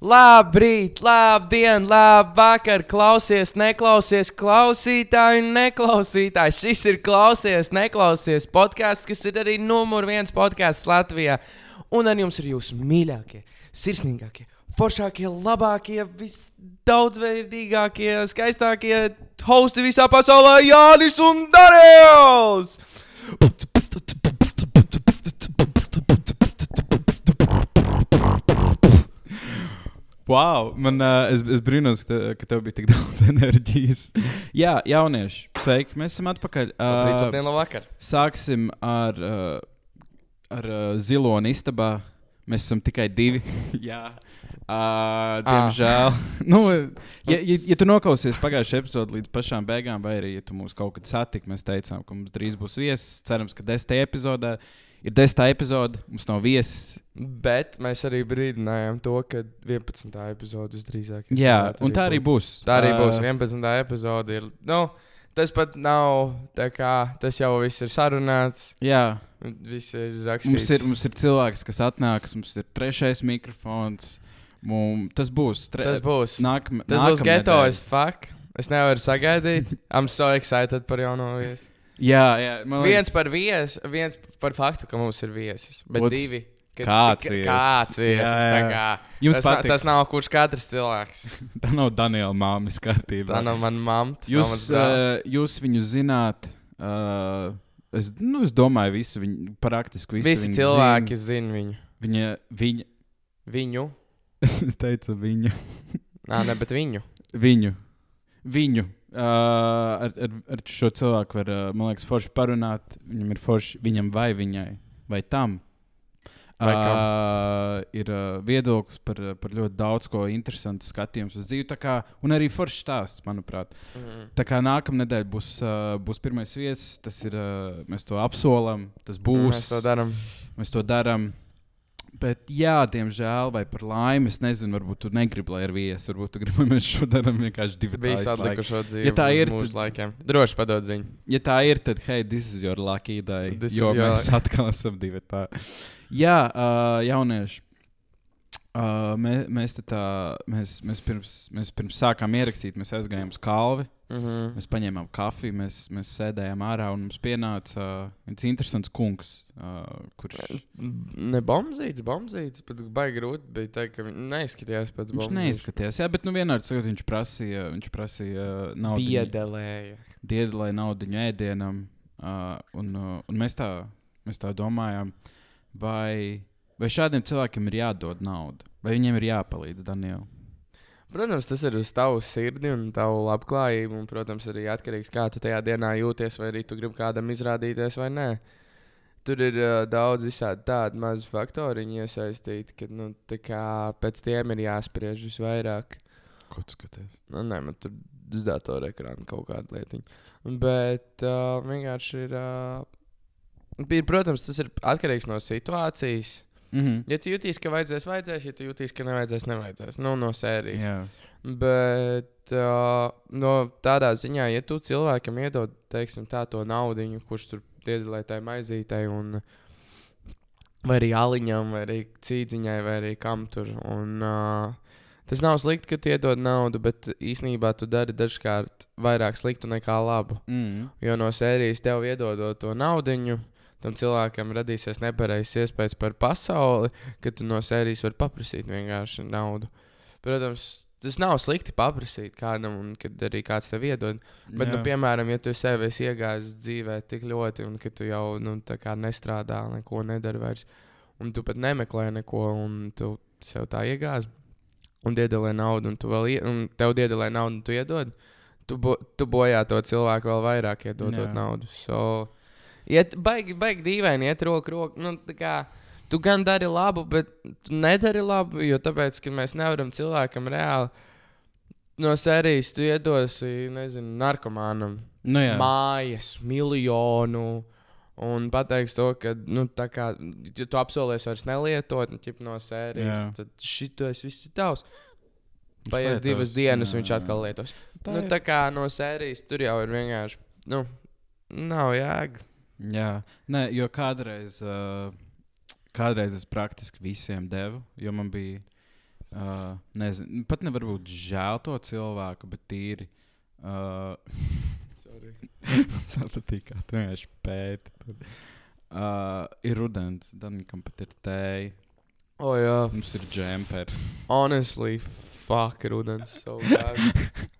Labrīt, labdien, labvakar, klausies, neklausies, klausītāji, neklausītāji. Šis ir klausies, neklausies podkāsts, kas ir arī numur viens podkāsts Latvijā. Un ar jums ir jūsu mīļākie, sirsnīgākie, foršākie, labākie, visdaudzveidīgākie, skaistākie hosti visā pasaulē - Jānis un Darījus! Wow, man, uh, es, es brīnos, ka, te, ka tev bija tik daudz enerģijas. Jā, jaunieši, sveiki, mēs esam atpakaļ. Labrīt, Uh, labdien, labvakar! sāksim ar, uh, ar uh, ziloni istabā. Mēs esam tikai divi. Jā, uh, diemžēl. nu, ja, ja, ja tu noklausies pagājušajā epizodē līdz pašām beigām, vai arī ja tu mūs kaut kad satikti, mēs teicām, ka mums drīz būs viesis. Cerams, ka desmitajā epizodē ir desmitā epizode, mums nav viesis. Bet mēs arī brīdinājām to, ka 11. epizode visdrīzāk ir. Jā, un tā arī būt. būs. Tā arī būs. Uh, 11. epizode ir. Nu, tas pat nav tā kā tas jau viss ir sarunāts. Jā, Viss ir rakstīts. Mums ir, mums ir cilvēks, kas atnāks, mums ir trešais mikrofons. Mums, tas būs. Tre, Tas būs. Nākam, Tas būs geto as fuck. Es nevaru sagaidīt. I'm so excited par jauno viesi. Jā, jā. Man Viens liekas, par viesu, viens par faktu, ka mums ir viesis. Bet Otrs- divi. ka- Kāds viesis. Kāds jā. kā. Jums tas, na, patiks. tas nav kurš katrs cilvēks. tā nav Daniela māmas kārtība. Tā nav mana mamma. nav jūs, uh, jūs viņu zināt. Uh, es, nu, es domāju, visu viņu, praktiski visu Visi viņu cilvēki Zin. zina viņu. Viņa, viņa, Viņu. es teicu viņu. Nā, ne, bet viņu. Viņu. Viņu. Uh, ar, ar, ar šo cilvēku var, uh, man liekas, forši parunāt. Viņam ir forši viņam vai viņai, vai tam. Vai? Uh, ir uh, viedoklis par, uh, par ļoti daudz ko interesantu skatījums uz dzīvi. Kā, un arī foršs stāsts, manuprāt. Mhm. Tā kā nākamā nedēļa būs, uh, būs pirmais viesis, tas ir. Uh, mēs to apsolam, tas būs. Mēs to darām. Mēs to darām. Bet, jā, diemžēl, vai par laimi, es nezinu, varbūt tu negribi, lai ir viesis. Varbūt tu gribi, lai mēs šo darām vienkārši divi Visu tādi. atlikušo dzīvi. Ja tā ir, tad- laikiem. Droši padod ziņu. Ja tā ir, tad, hei, this is your lucky day. This jo your mēs atkal esam divi tā. Jā, uh, jaunieši. Uh, mē, mēs, te tā, mēs, mēs, pirms, mēs pirms sākām ierakstīt, mēs aizgājām uz kalvi. Mhm. Mēs paņēmām kafiju, mēs, mēs sēdējām ārā un mums pienāca uh, viens interesants kungs, uh, kurš Ne bombzīts, bombzīts, bet baigi grūti bija teikt, ka viņš neizskatījās pēc Viņš bombzītes. neizskatījās, jā, bet nu, vienā brīdī viņš prasīja, viņš prasīja uh, naudu. Diedelēja. Diedelē naudu ēdienam. Uh, un, uh, un mēs, tā, mēs tā domājām, vai, vai šādiem cilvēkiem ir jādod nauda, vai viņiem ir jāpalīdz Daniela. Protams, tas ir uz tavu sirdi un tavu labklājību. Un, protams, arī atkarīgs no tā, kā tu tajā dienā jūties, vai arī tu gribi kādam izrādīties vai nē. Tur ir uh, daudz visādi tādi mazi faktori iesaistīti, ka nu, kā pēc tiem ir jāspriež visvairāk. Ko tu skaties? Nu, nē, man tur uz datora ekrāna kaut kāda lietiņa. Bet uh, vienkārši ir, uh, ir. Protams, tas ir atkarīgs no situācijas. Mm -hmm. Ja tu jūties, ka vajadzēs, vajadzēs, ja tu jūties, ka nevajadzēs, nevajadzēs. Nu, no sērijas. Jā, Bet uh, no tādā ziņā, ja tu cilvēkam iedod teiksim, tā, to naudu, kurš tur iedalīja tai maizītei, un, vai arī aliņam, vai arī cīdziņai, vai arī kam tur. Un, uh, tas nav slikti, ka tu iedod naudu, bet īsnībā tu dari dažkārt vairāk sliktu nekā labu. mm. Jo no sērijas tev iedodot to naudu, tam cilvēkam radīsies nepareizs iespējas par pasauli, ka tu no sērijas vari paprasīt vienkārši naudu. Protams, tas nav slikti paprasīt kādam, un kad arī kāds tev iedod. Bet, jā. nu, piemēram, ja tu sev esi iegājis dzīvē tik ļoti, un ka tu jau nu, nestrādā, neko nedari vairs, un tu pat nemeklē neko, un tu sev tā iegāzi, un iedalē naudu, un, tu vēl ie, un tev iedalē naudu, un tu iedod. Tu, bo, tu bojā to cilvēku vēl vairāk, iedodot Jā. naudu. So, iet, baigi, baigi dīvaini, iet roku roku. Nu, kā, tu gan dari labu, bet tu nedari labu, jo tāpēc, ka mēs nevaram cilvēkam reāli no sērijas tu iedosi, nezinu, narkomānam Nu, jā. mājas, miljonu. Un pateiks to, ka, nu, tā kā ja tu apsolies vairs nelietot, nu, no sērijas, Jā. tad šitais viss ir tavs. Paies divas dienas, jā, viņš atkal lietos. Tā nu, tā kā no sērijas tur jau ir vienkārši, nu, nav jēga. Jā, Nē, jo kādreiz, uh, kādreiz es praktiski visiem devu, jo man bija Uh, nezinu, pat nevar būt žēl to cilvēku, bet tīri. Uh, Sorry. tā patīk, kā tu vienkārši pēti. tur. Uh, ir rudens, Danikam pat ir tēja, O, jā. mums ir džemperi. Honestly, fuck, rudens. So bad.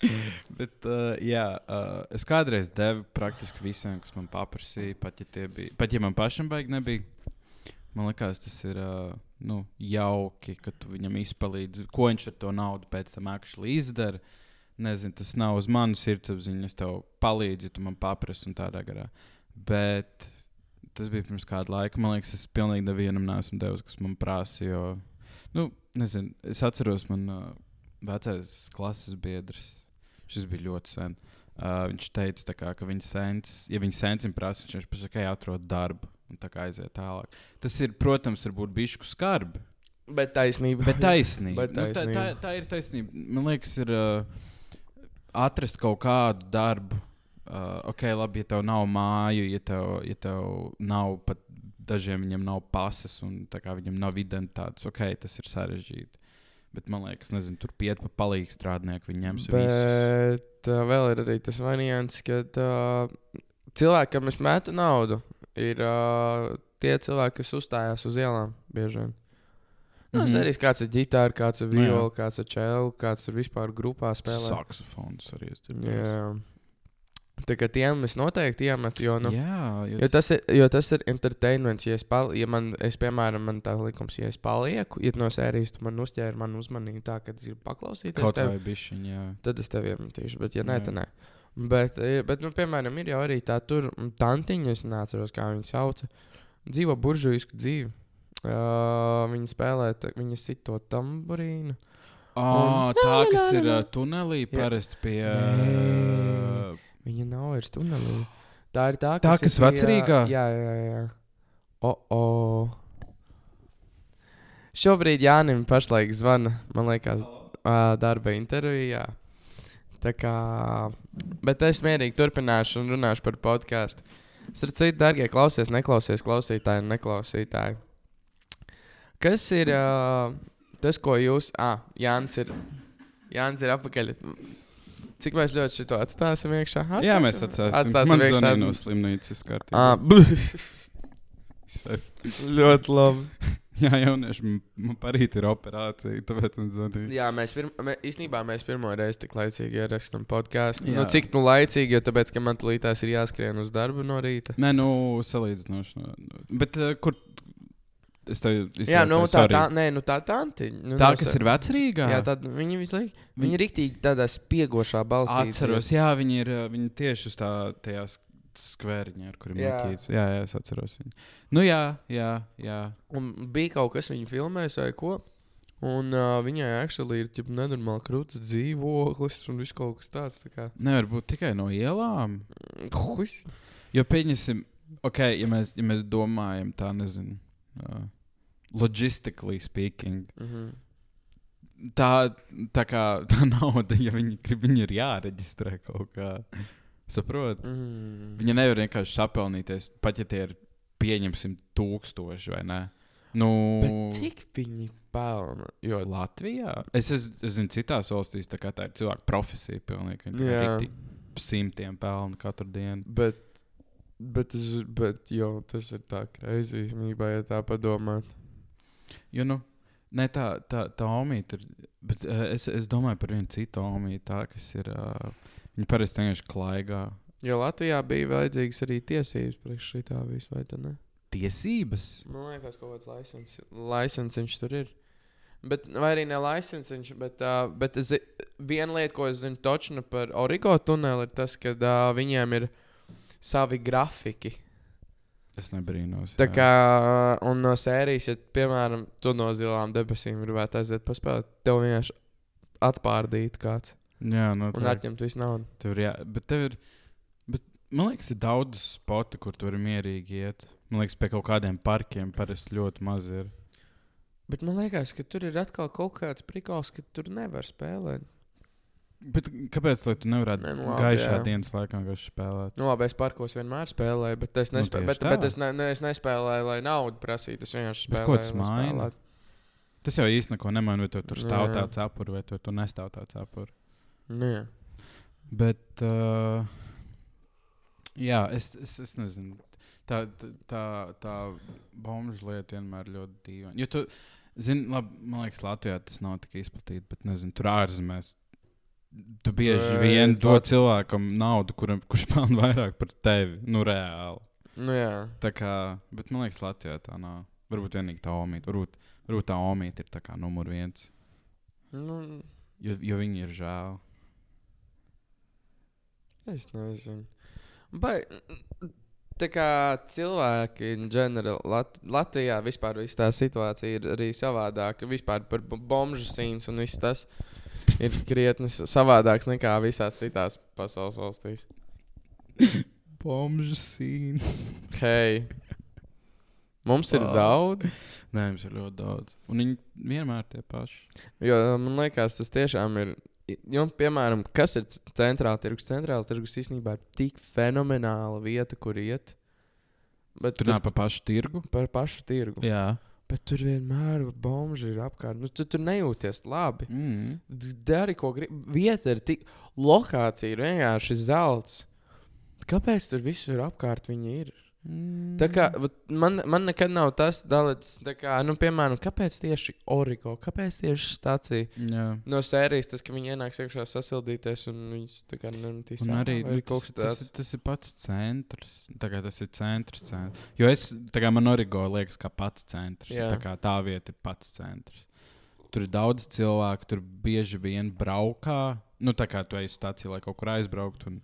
Bet, uh, jā, uh, es kādreiz devu praktiski visiem, kas man paprasīja, pat ja, tie bija, pat ja man pašam baigi nebija. Man liekas, tas ir uh, nu, jauki, ka tu viņam izpalīdzi, ko viņš ar to naudu pēc tam actually izdara. Nezinu, tas nav uz manas sirdsapziņas, es tev palīdzu, ja tu man paprasti un tādā garā. Bet tas bija pirms kāda laika. Man liekas, es pilnīgi nevienam neesmu devis, kas man prasa. Jo, nu, nezinu, es atceros, man uh, vecais klases biedrs. Šis bija ļoti sen. Uh, viņš teica, kā, ka viņa sens, ja viņa sensim prasa, viņš vienkārši pasakā, atrod darbu un tā kā aiziet tālāk. Tas ir, protams, varbūt bišku skarbi, Bet taisnība. bet taisnība. Bet Nu, tā, tā, taisnība. tā ir taisnība. Man liekas, ir uh, atrast kaut kādu darbu. Uh, ok, labi, ja tev nav māju, ja tev, ja tev nav pat dažiem viņiem nav pasas un viņiem nav identitātes, ok, tas ir sarežģīti. Bet man liekas, nezinu, tur piet pa palīgu strādnieku, viņi ņems. Bet uh, vēl ir arī tas variants, ka uh, cilvēkam es metu naudu. Ir uh, tie cilvēki, kas uzstājās uz ielām bieži vien. Nu, mm. -hmm. arī kāds ir ģitāra, kāds ir Nu, viola, kāds ir čēlis, kāds ir vispār grupā spēlē. Saksofons arī es kā tiem es noteikti iemetu, jo, nu, Jā, jo jo, tas ir, jo tas ir entertainments. Ja es, pal, ja man, es, piemēram, man tā likums, ja es palieku, ja no sērijas tu man uzķēri manu uzmanību tā, ka es gribu paklausīties kaut tev, bišķiņ, jā. tad es tev iemetīšu. Bet, ja nē, tad nē. Bet, eh, bet nu, piemēram, ir jau arī tā tur mm, tantiņa, es neatceros, kā viņas sauc. Dzīvo buržuisku dzīvi. Uh, viņa spēlē, viņa sit to tamburīnu. Oh, Un- tā, kas ir uh, tunelī, parasti pie. Nē. Viņa nav vairs tunelī. Tā ir tā, Tā, kas, kas ir vecrīgā? Jā, jā, jā. O, o. Šobrīd Jānis pašlaik zvana, man liekas, darba intervijā. Tā kā, bet es mierīgi turpināšu un runāšu par podkāstu. Starp citu, darbie klausies, neklausies, klausītāji neklausītāji. Kas ir uh, tas, ko jūs. Ah, Jānis ir, Jānis ir apakaļ. Cik mēs ļoti šo atstāsim iekšā? Jā, mēs atstāsim. Atstāsim Man iekšā. no slimnīcas kārtībā. Ah, ļoti labi. Jā, jaunieši, man- parīt ir operācija, tāpēc man zvanīja. Jā, mēs pirm, mē, īstenībā mēs pirmo reizi tik laicīgi ierakstām podkāstu. Nu, cik nu laicīgi, jo tāpēc, ka man tulītās ir jāskrien uz darbu no rīta. Nē, nu, salīdzinoši. no- Bet uh, kur? Es tev Jā, nu tā, sorry. tā, nē, nu tā tantiņa. Nu, tā no kas ir vecrīgā. Jā, tad viņi visu laiku. Viņi ir rīktīgi tādā spiegošā balsī. Atceros, jā, viņi ir uh, viņi tieši uz tā, tajā sk- skvēriņā, ar kuriem Jā. mākīts. Jā, jā, es atceros viņu. Nu, jā, jā, jā. Un bija kaut kas, viņa filmēs vai ko. Un uh, viņai actually ir ģip, nenormāli krūtis dzīvoklis un viss kaut kas tāds. Tā kā, Nevar būt tikai no ielām. Huis. Jo pieņemsim, ok, ja mēs, ja mēs domājam tā, nezinu, uh, logistically speaking, Mhm. tā, tā kā tā nauda, ja viņi grib, viņi ir jāreģistrē kaut kā. Saprotat? Mhm. Viņa nevar vienkārši sapelnīties, pat ja tie ir pieņemsim tūkstoši vai ne. Nu, Bet cik viņi pelna? Jo, Latvijā? Es, es, es zinu, citās valstīs tā, tā ir cilvēka profesija. Pilnīgi, viņi riktīgi simtiem pelna katru dienu. bet, bet, es- bet jo, tas ir tā kreizī īstenībā, ja tā padomāt. Jo, nu, ne, tā, tā, tā omīte ir. Bet uh, es, es domāju par vienu citu omīti, tā, kas ir. Uh, viņa parasti vienkārši klaigā. Jo Latvijā bija vajadzīgas arī tiesības priekš šī tā visu, vai ne? Tiesības. Man liekas, kaut kāds licences, tur ir. Bet, vai arī ne licences, bet, uh, bet es, viena lieta, ko es zinu točnu par Origo tuneli, ir tas, ka uh, viņiem ir savi grafiki. Es nebrīnos. Tā jā. kā, un no sērijas, ja, piemēram, tu no zilām debesīm gribētu aiziet paspēlēt, tev vienkārši atspārdītu kāds Jā, no un atņemt visu naudu. Tur jā, bet tev ir. Bet, man liekas, ir daudz spoti, kur tu vari mierīgi iet. Man liekas, pie kaut kādiem parkiem parasti ļoti maz ir. Bet man liekas, ka tur ir atkal kaut kāds prikals, ka tur nevar spēlēt. Bet kāpēc lai tu nevarētu Nē, ne, nu nu, labi, gaišā jā. dienas laikā spēlēt? Nu, labi, es parkos vienmēr spēlēju, bet es, Nu, nespē... tieši bet, tā. bet es, ne, ne, es nespēlēju, lai naudu prasītu. Es vienkārši Bet ko spēlēju. tas maina? Tas jau īsti neko nemaina, vai tu tur stāv Jā. tāds apur, vai tu tur nestāv tāds apur. Nu, jā. Bet, uh, jā, es, es, es nezinu. Tā, tā- tā, tā bombu lieta vienmēr ir ļoti dīvaina. Jo tu, zini, labi, man liekas, Latvijā tas nav tik izplatīts, bet nezinu, tur ārzemēs. Tu bieži Nē, vien tā- dod cilvēkam naudu, kuram, kurš pelna vairāk par tevi. Nu, reāli. Nu, jā. Tā kā, bet man liekas, Latvijā tā nav. Varbūt vienīgi tā omīte. Varbūt, varbūt tā omīte ir tā kā numur viens. Nu, Jo, jo viņi ir žēl. es nezinu. Vai tā kā cilvēki, ģenerāli, Lat Latvijā vispār tā situācija ir arī savādāka. Vispār par bomžu sīns un viss tas ir krietni savādāks nekā visās citās pasaules valstīs. Bomžu sīns. Hei! Mums ir Wow. daudz, Nē, mums ir ļoti daudz. Un viņi vienmēr tie paši. jo man liekas, tas tiešām ir. Jo, piemēram, kas ir centrāla tirgus? Centrāla tirgus īstenībā ir tik fenomenāla vieta, kur iet. Bet Tur nav pa pašu tirgu. par pašu tirgu. Jā. Bet tur vienmēr bomži ir apkārt. Nu, tu tur nejūties labi. Mm. Dari, ko gribi. Vieta ir tik. Lokācija ir vienkārši zelta. Kāpēc tur visur apkārt viņi ir? Mm. Tā kā, vat man, man nekad nav tas dalīts, kā, nu, piemēram, kāpēc tieši Origo, kāpēc tieši stācija Jā. no sērijas, tas, ka viņi ienāks iekšā sasildīties un viņus tā kā nematīs. Un arī nu, tas, tas, tas ir pats centrs. Tas ir centrs. centrs. Jo es, tā kā man origo liekas, kā pats centrs. Jā. Tā kā tā vieta ir pats centrs. Tur ir daudz cilvēku, tur bieži vien braukā. Nu, tā kā tu ej uz stāciju, lai kaut kur aizbrauktu. un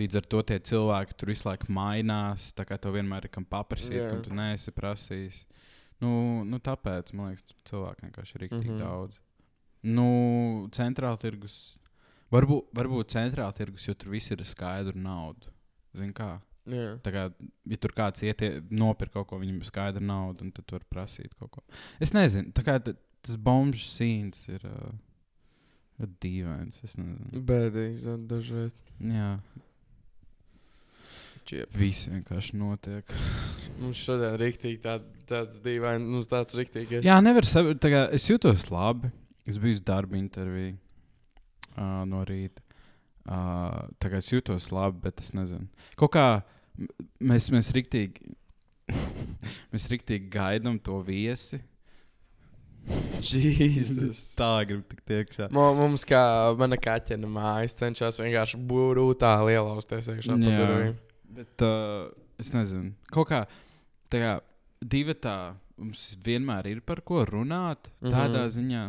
Līdz ar to tie cilvēki tur visu laiku mainās. Tā kā tev vienmēr ir kam paprasīt, Jā. kam tu neesi prasījis. Nu, nu, tāpēc man liekas, cilvēku vienkārši ir rīktīgi Mhm. daudz. Nu, centrāla tirgus. Varbūt, varbūt centrāla tirgus, jo tur viss ir ar skaidru naudu. Zini kā? Jā. Tā kā, ja tur kāds iet, nopirkt kaut ko, viņam ir skaidra nauda, un tad tur prasīt kaut ko. Es nezinu, tā kā tas bombu sīns ir uh, dīvains. Es nezinu. Bēdīgi, dažreiz. Jā, Čiep. viss vienkārši notiek. Mums šodien rīktīgi tā, tāds dīvains, nu, tāds rīktīgais. Jā, nevar saprast. kā Es jūtos labi. Es biju uz darba interviju uh, no rīta. Uh, kā es jūtos labi, bet es nezinu. Kaut kā mēs, mēs rīktīgi. mēs rīktīgi gaidām to viesi. Jēzus. Tā gribu tik tiekšā. Mo- Mums, kā mana kaķena mājas, cenšas vienkārši iekšā pa Jā. durvīm. Bet uh, es nezinu. Kaut kā tā kā divi tā mums vienmēr ir par ko runāt. Mhm. Tādā ziņā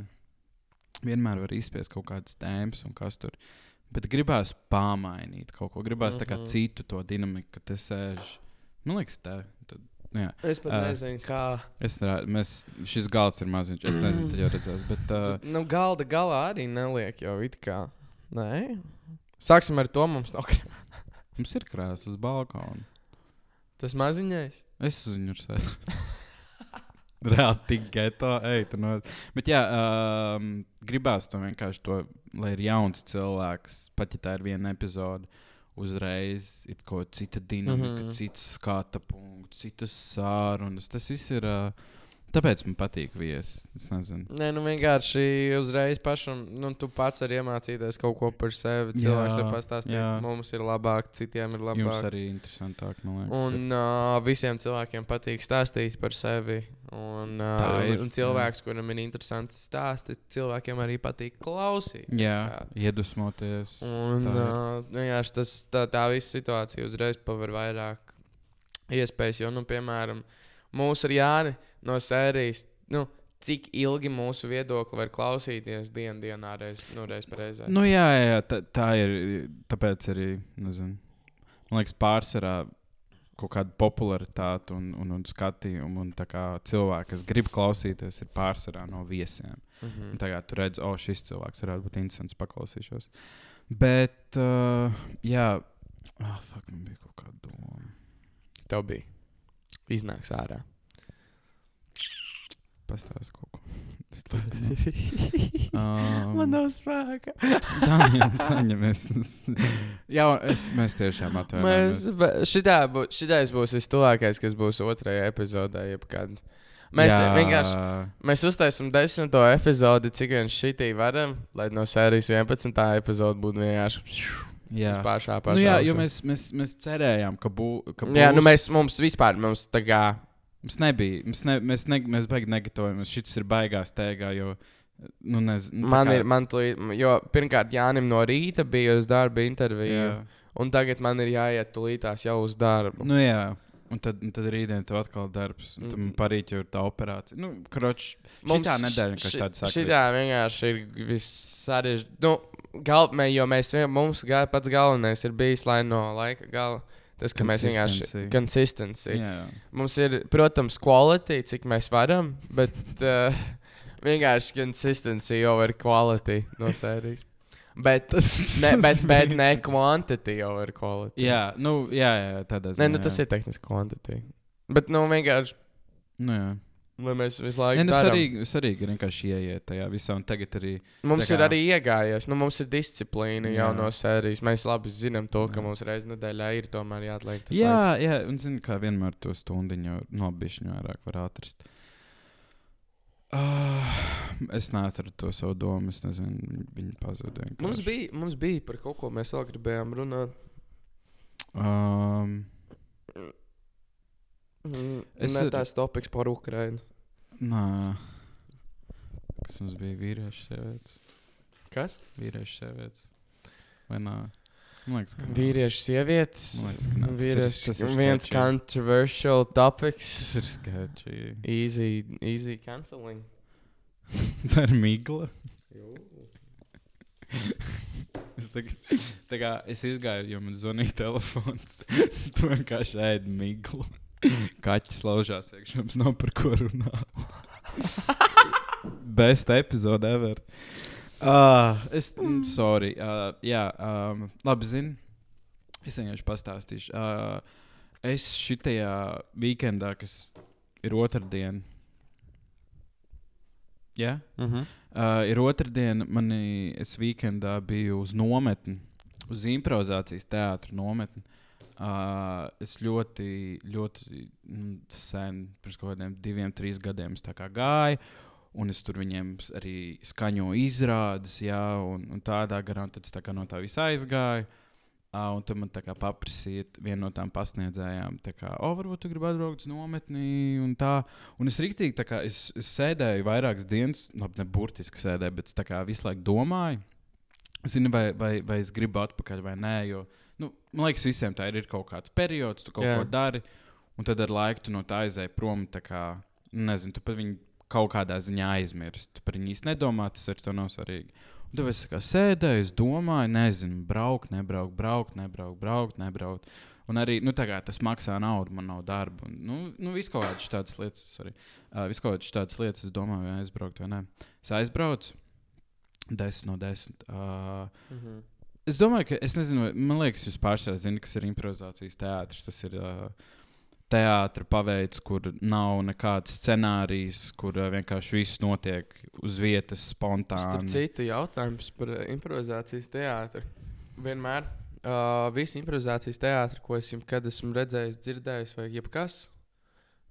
vienmēr var izspiest kaut kādas tēmas un kas tur. Bet gribās pamainīt kaut ko. Gribās tā kā Mhm. citu to dinamiku, ka te sēž. Man liekas, tā. Tad, nu, jā. Es pat Ā. nezinu, kā. Es mēs, šis galds ir maziņš. Es nezinu, tad jau redzēs. Bet, uh, Tu- Nu, galda galā arī neliek jau it kā. Nē. Sāksim ar to mums nav. Mums ir krāsa uz balkona. Tas maziņais. Es uz viņu sēžu. Reāli tik geto, ej, tu no. Bet, jā, um, gribās to vienkārši, to, lai ir jauns cilvēks, pat ja tā ir viena epizode, uzreiz ir kaut kāda cita dinamika, mm. -hmm. cits skata punkts, citas sārunas. Tas viss ir. Uh, tāpēc man patīk viesis. Es nezinu. Nē, nu vienkārši uzreiz pašam, nu, tu pats vari iemācīties kaut ko par sevi. Cilvēks Jā, var pastāstīt, jā. mums ir labāk, citiem ir labāk. Jums arī interesantāk, man liekas. ir. Un uh, visiem cilvēkiem patīk stāstīt par sevi. Un, uh, Tā ir, un cilvēks, kuram ir interesants stāsts, cilvēkiem arī patīk klausīt. Jā, iedvesmoties. Un tā ir. uh, vienkārši tas, tā, tā visa situācija uzreiz paver vairāk iespējas. Jo, nu, piemēram, mūsu ar Jāni no sērijas, nu, cik ilgi mūsu viedokli var klausīties dienas dienā, reiz, nu, reiz reizē. Nu, jā, jā, tā, tā ir. Tāpēc arī, nezinu, man liekas, pārsvarā kaut kāda popularitāte un, un, un skatījumu. Un cilvēki, kas grib klausīties, ir pārsvarā no viesiem. Mhm. Un tagad tu redz, o, šis cilvēks varētu būt interesants, paklausīšos. Bet, uh, jā, ah, fuck, man bija kaut kāda doma. Tev bija. Iznāks ārā. Pastāst kaut ko. Um, Man nav spēka. Daniel, saņemies. Jā, es, mēs tiešām atvainojamies. šitā, bū, šitais būs vistuvākais, kas būs otrajā epizodē. Jebkad. Mēs Jā. vienkārši mēs uztaisām desmito epizodi, cik vien šitī varam, lai no sērijas 11. epizode būtu vienkārši. Jā, pašā pašā. Nu, jā jo mēs, mēs, mēs cerējām, ka, bū, ka būs. Jā, nu mēs, mums vispār, mums tā kā. Mums nebija, mums ne, mēs, ne, mēs baigi negatavojamies. Šis ir baigās teigā, jo. Nu, nez, nu, man kā... ir, man tūlīt, jo pirmkārt Jānim no rīta bija uz darba intervija. Jā. Un tagad man ir jāiet tulītās jau uz darbu. Nu, jā. Un tad, un tad rītdien tev atkal darbs. Un tad mm. parīt jau ir tā operācija. Nu, kroč, Mums šitā nedēļa, kas tāda saka. Šitā vienkārši ir vissarežģītāk. Nu, gal, mē, jo mēs, mums gal, pats galvenais ir bijis, lai no laika gala. Tas, ka mēs vienkārši konsistenci. Yeah. Mums ir, protams, quality, cik mēs varam, bet uh, vienkārši konsistenci over quality no sērijas. Bet, ne, bet, bet ne jau ir kvalitāte. Jā, nu, jā, jā tādā ziņā. Nē, nu, tas jā. ir tehniski kvantitāte. Bet, nu, vienkārši. Nu, jā. Lai mēs visu laiku. Nē, nu, svarīgi, svarīgi ir vienkārši ieiet tajā visā. Tagad arī. Mums kā... ir arī iegājies. Nu, mums ir disciplīna jau no sērijas. Mēs labi zinām to, ka jā. mums reizē nedēļā ir tomēr jāatliek tas. Jā, laiks. jā, un zini, kā vienmēr to stundu nobišķiņu vairāk var atrast. Uh, es neatradu to savu domu. Es nezinu, viņi pazuda. Mums bija, mums bija par kaut ko mēs vēl gribējām runāt. Um, mm, es ne tās topiks par Ukrajinu. Nā. Kas mums bija vīriešu sievietes? Kas? Vīriešu sievietes. Vai nē? Liekas, ka vīriešu sievietes. Liekas, ka vīriešu, tas ir viens sketchy. controversial topics. Tas ir sketchy. Easy, easy canceling. Tā ir migla. es, tagad, tā kā, es izgāju, jo man zvanīja telefons. tu vienkārši ēdi miglu. Kaķis laužās iekšā, mums nav par ko runāt. Best epizode ever. Uh, es, mm. sorry. Uh, jā, um, labi zinu. Es vienkārši pastāstīšu. Uh, es šitajā weekendā, kas ir otrdiena, ja? uh -huh. uh, ir otrdiena, man es weekendā biju uz nometni, uz improvizācijas teātra nometni. Uh, es ļoti, ļoti mm, sen, pirms kaut kādiem diviem, trīs gadiem, gāju un es tur viņiem arī skaņoju izrādes, jā, un, un tādā garā, un tad es tā no tā visa aizgāju. Uh, un tad man tā kā paprasīja viena no tām pasniedzējām, kā, oh, varbūt tu gribi atbraukt uz nometni, un tā. Un es rīktīgi, tā kā es, es sēdēju vairākas dienas, labi, ne burtiski sēdēju, bet kā visu laiku domāju, zinu, vai, vai, vai es gribu atpakaļ vai nē, jo, nu, man liekas, visiem tā ir, ir kaut kāds periods, tu kaut Jā. ko dari, un tad ar laiku tu no tā aizēji prom, tā kā, nezinu, tu pat viņu kaut kādā ziņā aizmirst. Tu par viņu īsti nedomā, tas ar to nav svarīgi. Un tad es kā sēdēju, es domāju, nezinu, braukt, nebraukt, braukt, nebraukt, braukt, nebraukt. Un arī nu, tas maksā naudu, man nav darba. Un, nu, nu viss kaut kādas tādas lietas, arī uh, viss kaut kādas tādas lietas, es domāju, vai aizbraukt vai nē. Es aizbraucu, desmit no desmit. Uh, mm -hmm. Es domāju, ka, es nezinu, man liekas, jūs pārsvarā zināt, kas ir improvizācijas teātris. Tas ir uh, teātris paveids, kur nav nekāds scenārijs, kur uh, vienkārši viss notiek uz vietas spontāni. Starp citu, jautājums par uh, improvizācijas teātri. Vienmēr uh, visi improvizācijas teātri, ko es jums esmu redzējis, dzirdējis, vai jebkas.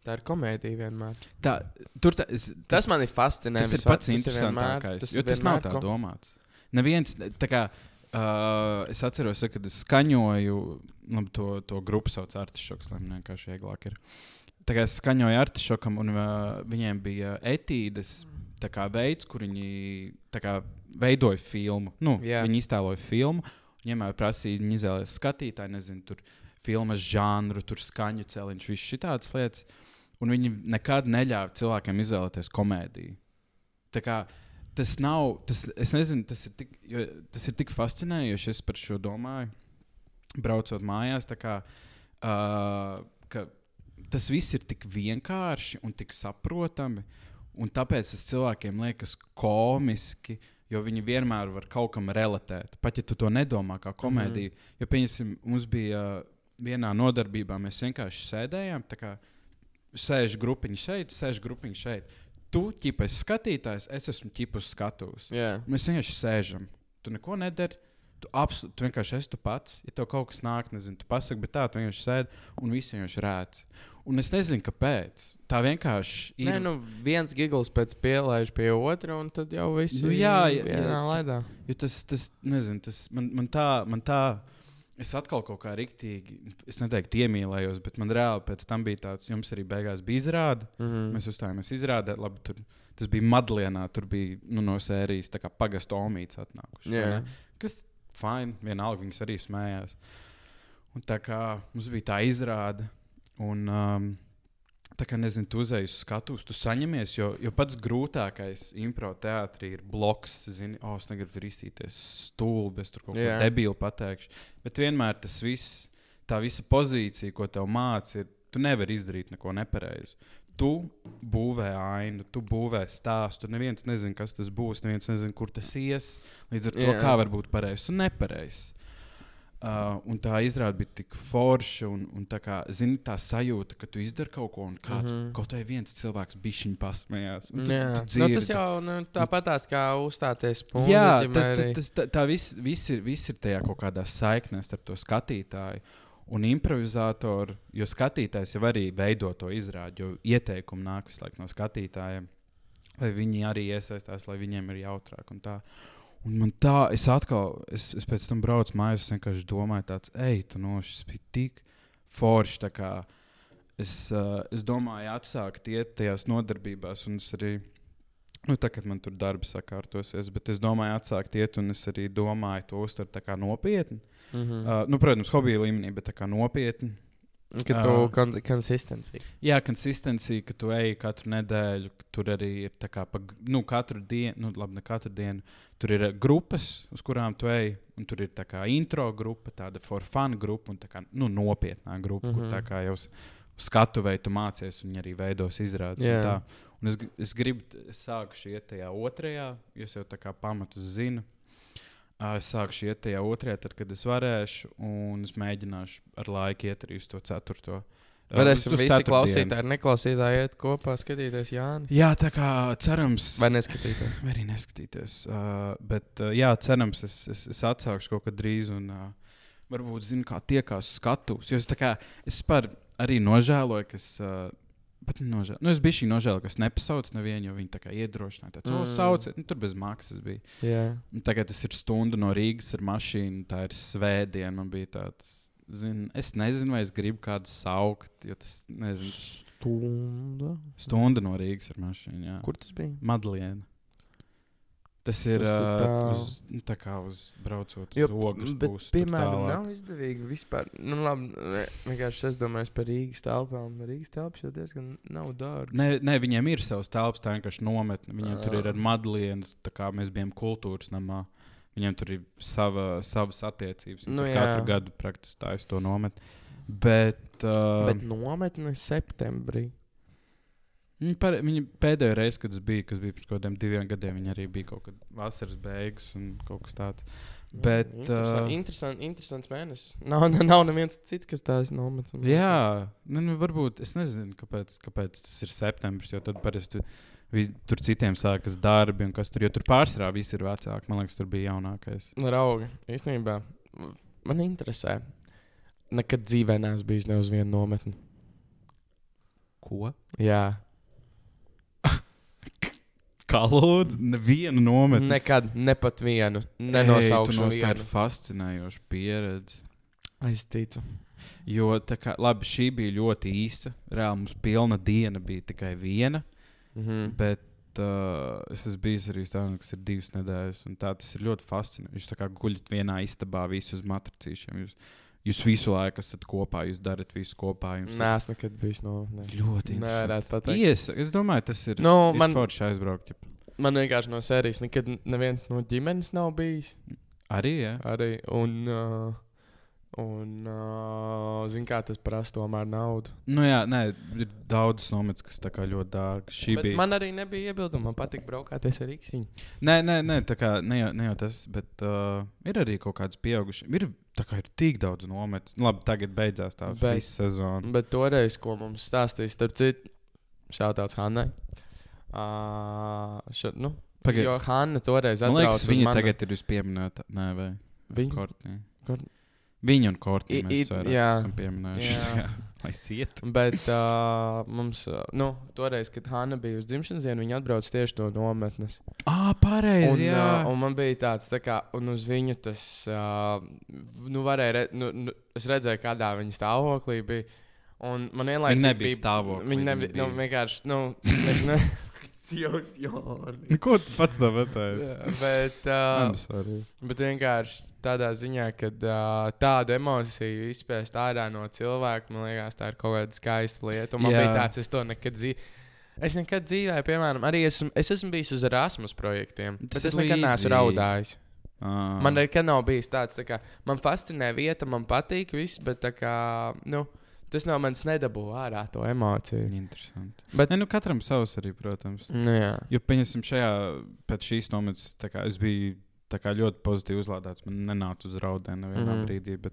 Tā ir komēdija vienmēr. Tā, tā, es, tas, tas man ir fascinējoši. Tas ir pats interesantākais, tas jo tas nav tā domāts. Neviens, tā kā, Uh, es atceros, kad es skaņoju, labi, to, to grupu sauc Artišoks, lai man vienkārši vieglāk ir. Tā kā es skaņoju Artišokam, un uh, viņiem bija etīdes kā, veids, kur viņi kā, veidoja filmu. Nu, yeah. Viņi iztēloja filmu, viņiem jau prasīja, viņi izvēlējās skatītāju, nezinu, tur filmas žanru, tur skaņu celiņš, visas šādas lietas. Un viņi nekad neļāva cilvēkiem izvēlēties komēdiju. Tā kā tas nav, tas, es nezinu, tas ir tik, tas ir tik fascinējoši. Es par šo domāju, braucot mājās. Kā, uh, tas viss ir tik vienkārši un tik saprotami. Un tāpēc tas cilvēkiem liekas komiski, jo viņi vienmēr var kaut kam relatēt. Pat ja tu to nedomā kā komēdiju. Mm. Jo, pieņemsim, mums bija vienā nodarbībā, mēs vienkārši sēdējām. Sēž grupiņš šeit, sēž grupiņš šeit tu ķipa esi skatītājs, es esmu ķipus skatuves. Yeah. Mēs vienkārši sēžam. Tu neko nedari. Tu, absol, tu vienkārši esi tu pats. Ja tev kaut kas nāk, nezinu, tu pasaki, bet tā, tu vienkārši sēdi un visi vienkārši rēc. Un es nezinu, kāpēc. Tā vienkārši ir. Nē, nu viens gigls pēc pielaiž pie otra, un tad jau viss Nu ir jā, jā, vienā jā. laidā. Jo tas, tas nezinu, tas man, man tā, man tā. Es atkal kaut kā rīktīgi, es neteiktu, iemīlējos, bet man reāli pēc tam bija tāds, jums arī beigās bija izrāde. Mhm. Mēs uzstājāmies izrādē, labi, tur, tas bija Madlienā, tur bija nu, no sērijas pagastu omīts atnākuši. ne? Kas fine, vienalga viņas arī smējās. Un tā kā mums bija tā izrāde, un um, tā kā nezinu, tu uzēji uz skatuves, tu saņemies, jo, jo pats grūtākais impro teātrī ir bloks. Zini, oh, es negribu ristīties stulbi, es tur kaut ko Jā. debilu pateikšu. Bet vienmēr tas viss, tā visa pozīcija, ko tev mācīja, ir, tu nevari izdarīt neko nepareizu. Tu būvē ainu, tu būvē stāstu. Neviens nezina, kas tas būs, neviens nezina, kur tas ies. Līdz ar to, Jā. kā var būt pareizs un nepareizs. Uh, un tā izrāda bija tik forša, un, un tā, kā, zini, tā sajūta, ka tu izdari kaut ko, un kāds, mm. -hmm. kaut vai viens cilvēks bišķiņš pasmējās. un tu- tu nu, dzirdi. tas jau nu, tāpatās kā uzstāties punkts. Jā, tas, tas, tas, tā, tā viss, viss, ir, viss ir tajā kaut kādā saiknē starp to skatītāju un improvizatoru. Jo skatītājs jau arī veido to izrādi, jo ieteikumi nāk visu laiku no skatītājiem, lai viņi arī iesaistās, lai viņiem ir jautrāk. Un tā. Un man tā, es atkal, es, es pēc tam braucu mājās, es vienkārši domāju, tāds, ej, tu no šis bija tik forši. Es, uh, es domāju, atsākt iet tajās nodarbībās, un es arī Nu, kā man tur darbs sakārtosies, bet es domāju, atsākt iet, un es arī domāju, to uztvert nopietni. Mm -hmm. Uh, nu, protams, hobija līmenī, bet tā kā nopietni. Kad tu ā. kon konsistencija. Jā, konsistencija, ka tu ej katru nedēļu, ka tur arī ir tā kā pa, nu, katru dienu, nu, labi, ne katru dienu. Tur ir uh, grupas, uz kurām tu ej, un tur ir tā kā intro grupa, tāda for fun grupa un tā kā nu, nopietnā grupa, mm -hmm. kur Mhm. tā kā jau uz skatuves tu mācies, un arī veidos izrādes. un Jā. tā. Un es, es gribu, es sāku iet tajā otrajā, jo es jau tā kā pamatus zinu. Es sāku iet tajā otrajā, tad, kad es varēšu, un es mēģināšu ar laiku iet arī uz to ceturto. Varēsim visi klausītāji, neklausītāji iet kopā, skatīties Jāni. Jā, tā kā cerams. Vai neskatīties? Vai arī neskatīties. Uh, bet, uh, jā, cerams, es, es, es atsākšu kaut kad drīz. Un, uh, varbūt zinu, kā tiekās skatus. Jo es, kā, es par, arī nožēloju, ka es. Uh, Bet nožēl... nu, es biju šī nožēla, ka es nepasaucu nevienu, jo viņi tā kā iedrošināja. Tā, mm. Sauciet, nu, tur bez maksas bija. Un tagad tas ir stunda no Rīgas ar mašīnu, tā ir svētdiena. Man bija tāds, zin, es nezinu, vai es gribu kādu saukt, jo tas nezinu. Stunda. Stunda no Rīgas ar mašīnu. Jā. Kur tas bija? Madliena. Tas ir, Tas ir tālu. uz, nu, tā kā uz braucot Jo, uz ogles tur piemēram, nav izdevīgi vispār. Nu, labi, vienkārši es domāju par Rīgas telpām. Rīgas telpas jau diezgan nav dārgas. Ne, ne, viņiem ir savs telpas, tā vienkārši nometne. Viņiem tur ir ar madlienas, tā kā mēs bijām kultūras namā. Viņiem tur ir sava, savas attiecības. Nu, jā. katru gadu praktiski tā es to nometu. Bet, uh, Bet nometne septembrī. Viņa, par, viņa pēdējo reizi, kad es biju, kas bija pirms kaut kādiem diviem gadiem, viņa arī bija kaut kad vasaras beigas un kaut kas tāds. Bet, Interesant, uh, interesant, interesants mēnesis. Nav, nav, nav neviens cits, kas tāds nometnes. Jā, nu, nu, varbūt es nezinu, kāpēc, kāpēc tas ir septembris. Jo tad parasti tur citiem sākas darbi, un kas tur, jo tur pārsvarā viss ir vecāki. Man liekas, tur bija jaunākais. Rauga. Īstenībā man interesē. Nekad dzīvē neesmu bijis ne uz vienu nometni. Ko? Jā, Kā lūdzu, nevienu nometni. nekad, ne pat vienu. Nenosaukšu nostāji vienu. fascinējoša pieredze. Es ticu. Jo tā kā, labi, šī bija ļoti īsa. Reāli mums pilna diena bija tikai viena. Mhm. Bet uh, es esmu bijis arī tādiem, kas ir divas nedēļas. un Tā, tas ir ļoti fascinanti. Jūs tā kā guļat vienā istabā, visi uz matricīšiem. Jūs, jūs visu laiku esat kopā, jūs darat visu kopā. Jums Nē, es nekad biju nometnē. ļoti Nevarētu interesanti. Ies, es domāju, tas ir. Nu, ir man- forši aizbraukt. Ja. Man vienkārši no sērijas nekad neviens no ģimenes nav bijis. Arī, jā. Arī. Un, uh, un uh, zin kā tas prasa tomēr naudu. Nu, jā, nē, ir daudz nometnes, kas ļoti dārgas. Šī Bet bija. man arī nebija iebildumi. Man patīk braukāties ar īksiņu. Nē, nē, nē, tā kā ne jau, ne jau tas, bet uh, ir arī kaut kāds pieaugušs. Ir, kā ir tik daudz nometnes. Labi, tagad beidzās tā Bet- sezona. Bet toreiz, ko mums stāstīja, starp citu, šāds Hannai. Uh, šo, nu, Pagaid. jo Hanna toreiz Man uz viņa manu- tagad ir vispieminēta. Nē, vai? Viņa? Kortnī. Kort- Viņa un Kortnī I- mēs jā. esam pieminējuši. Jā. Lai ciet. Bet uh, mums, uh, nu, toreiz, kad Hanna bija uz dzimšanas dienu, viņa atbrauca tieši no nometnes. Ah, pareizi. Un, jā. uh, un man bija tāds, tā kā, un uz viņu tas, uh, nu, varēja, re, nu, nu, es redzēju, kādā viņa stāvoklī bija. Un man vienlaicīgi nebija bija stāvoklī, Viņa viņa nebija, nu, bija- vienkārši, nu, ne, ne, Jūs, Jorni. Nu, Ko tu pats tam? Jā, bet, uh, bet vienkārši tādā ziņā, ka uh, tādu emociju izspēst ārā no cilvēka, man liekas, tā ir kaut kāda skaista lieta. Un man Jā. Bija tāds, es to nekad dzīvoju. Es nekad dzīvē, piemēram, arī esmu, es esmu bijis uz Erasmus projektiem, Tas bet es nekad neesmu līdzīgi. raudājis. Ah. Man nekad nav bijis tāds, tā kā man fascinē vieta, man patīk viss, bet tā kā, nu, tas no manis nedabū ārā to emociju. Interesanti. Bet- Ne, nu, katram savs arī, protams. Nu, jā. Jo, pieņemsim, šajā pēc šīs nometnes, es biju kā ļoti pozitīvi uzlādēts. Man nenāca uz raudēm nevienā mm. -hmm. brīdī, bet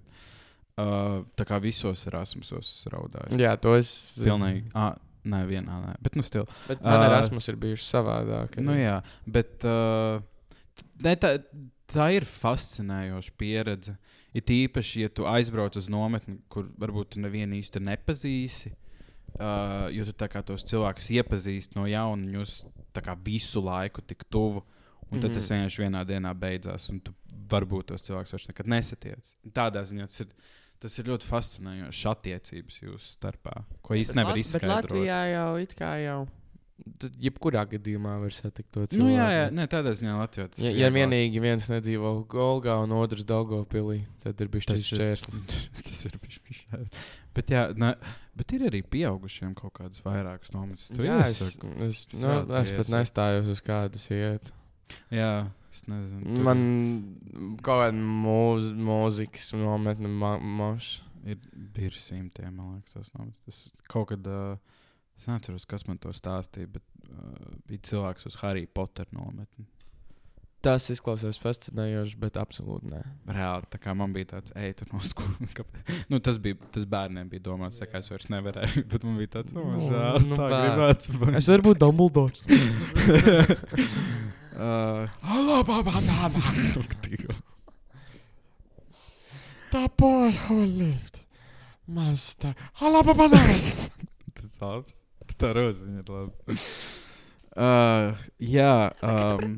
uh, tā kā visos Erasmusos raudāju. jā, to es. Pilnīgi. Ah, nē, vienā nē. Bet, nu, stil. Bet man Ā, Erasmus ir bijuši savādāk. Nu, jā, bet uh, ne, tā, tā ir fascinējoša pieredze. Ir īpaši, ja tu aizbrauc uz nometni, kur varbūt tu nevienu īsti nepazīsi. Uh, jo tu tā kā tos cilvēkus iepazīsti no jauna, un jūs visu laiku tik tuvu. Un tad Mhm. tas vienkārši vienā dienā beidzās, un tu varbūt tos cilvēkus vairs nekad nesatiec. Tādā ziņā tas ir, tas ir ļoti fascinējoši attiecības jūsu starpā, ko īsti nevar Bet izskaidrot. Latvijā jau it kā jau. Tad jebkurā gadījumā var satikt to cilvēku. Nu, jā, jā, nē, tādā ziņā Latvijā Ja, ja vienīgi viens nedzīvo Golgā un otrs Daugopilī, tad ir bijis šis šķērslis. tas ir bijis šādi. Bet, jā, ne, bet ir arī pieaugušiem kaut kādas vairākas nometnes. Tu Jā, es, es, Es nu, es pat nestājos uz kādas iet. Jā, es nezinu. tur Man kaut kāda mūz, mūzikas nometne ma moša. ir virs simtiem, man liekas, tas nometnes. Tas kaut kad, uh, es neatceros, kas man to stāstīja, bet uh, bija cilvēks uz Harry Potter nometni. Tas izklausās fascinējoši, bet absolūti nē. Reāli, tā kā man bija tāds, ej, tur no skolas. nu, tas bija, tas bērniem bija domāts, tā kā es vairs nevarēju, bet man bija tāds, Nu, žēl, nu, tā bērni. gribēts. būt." Es varu būt who lived must die. Halo, banana! Tas labs. Tā roziņa ir labi. Uh, jā, um,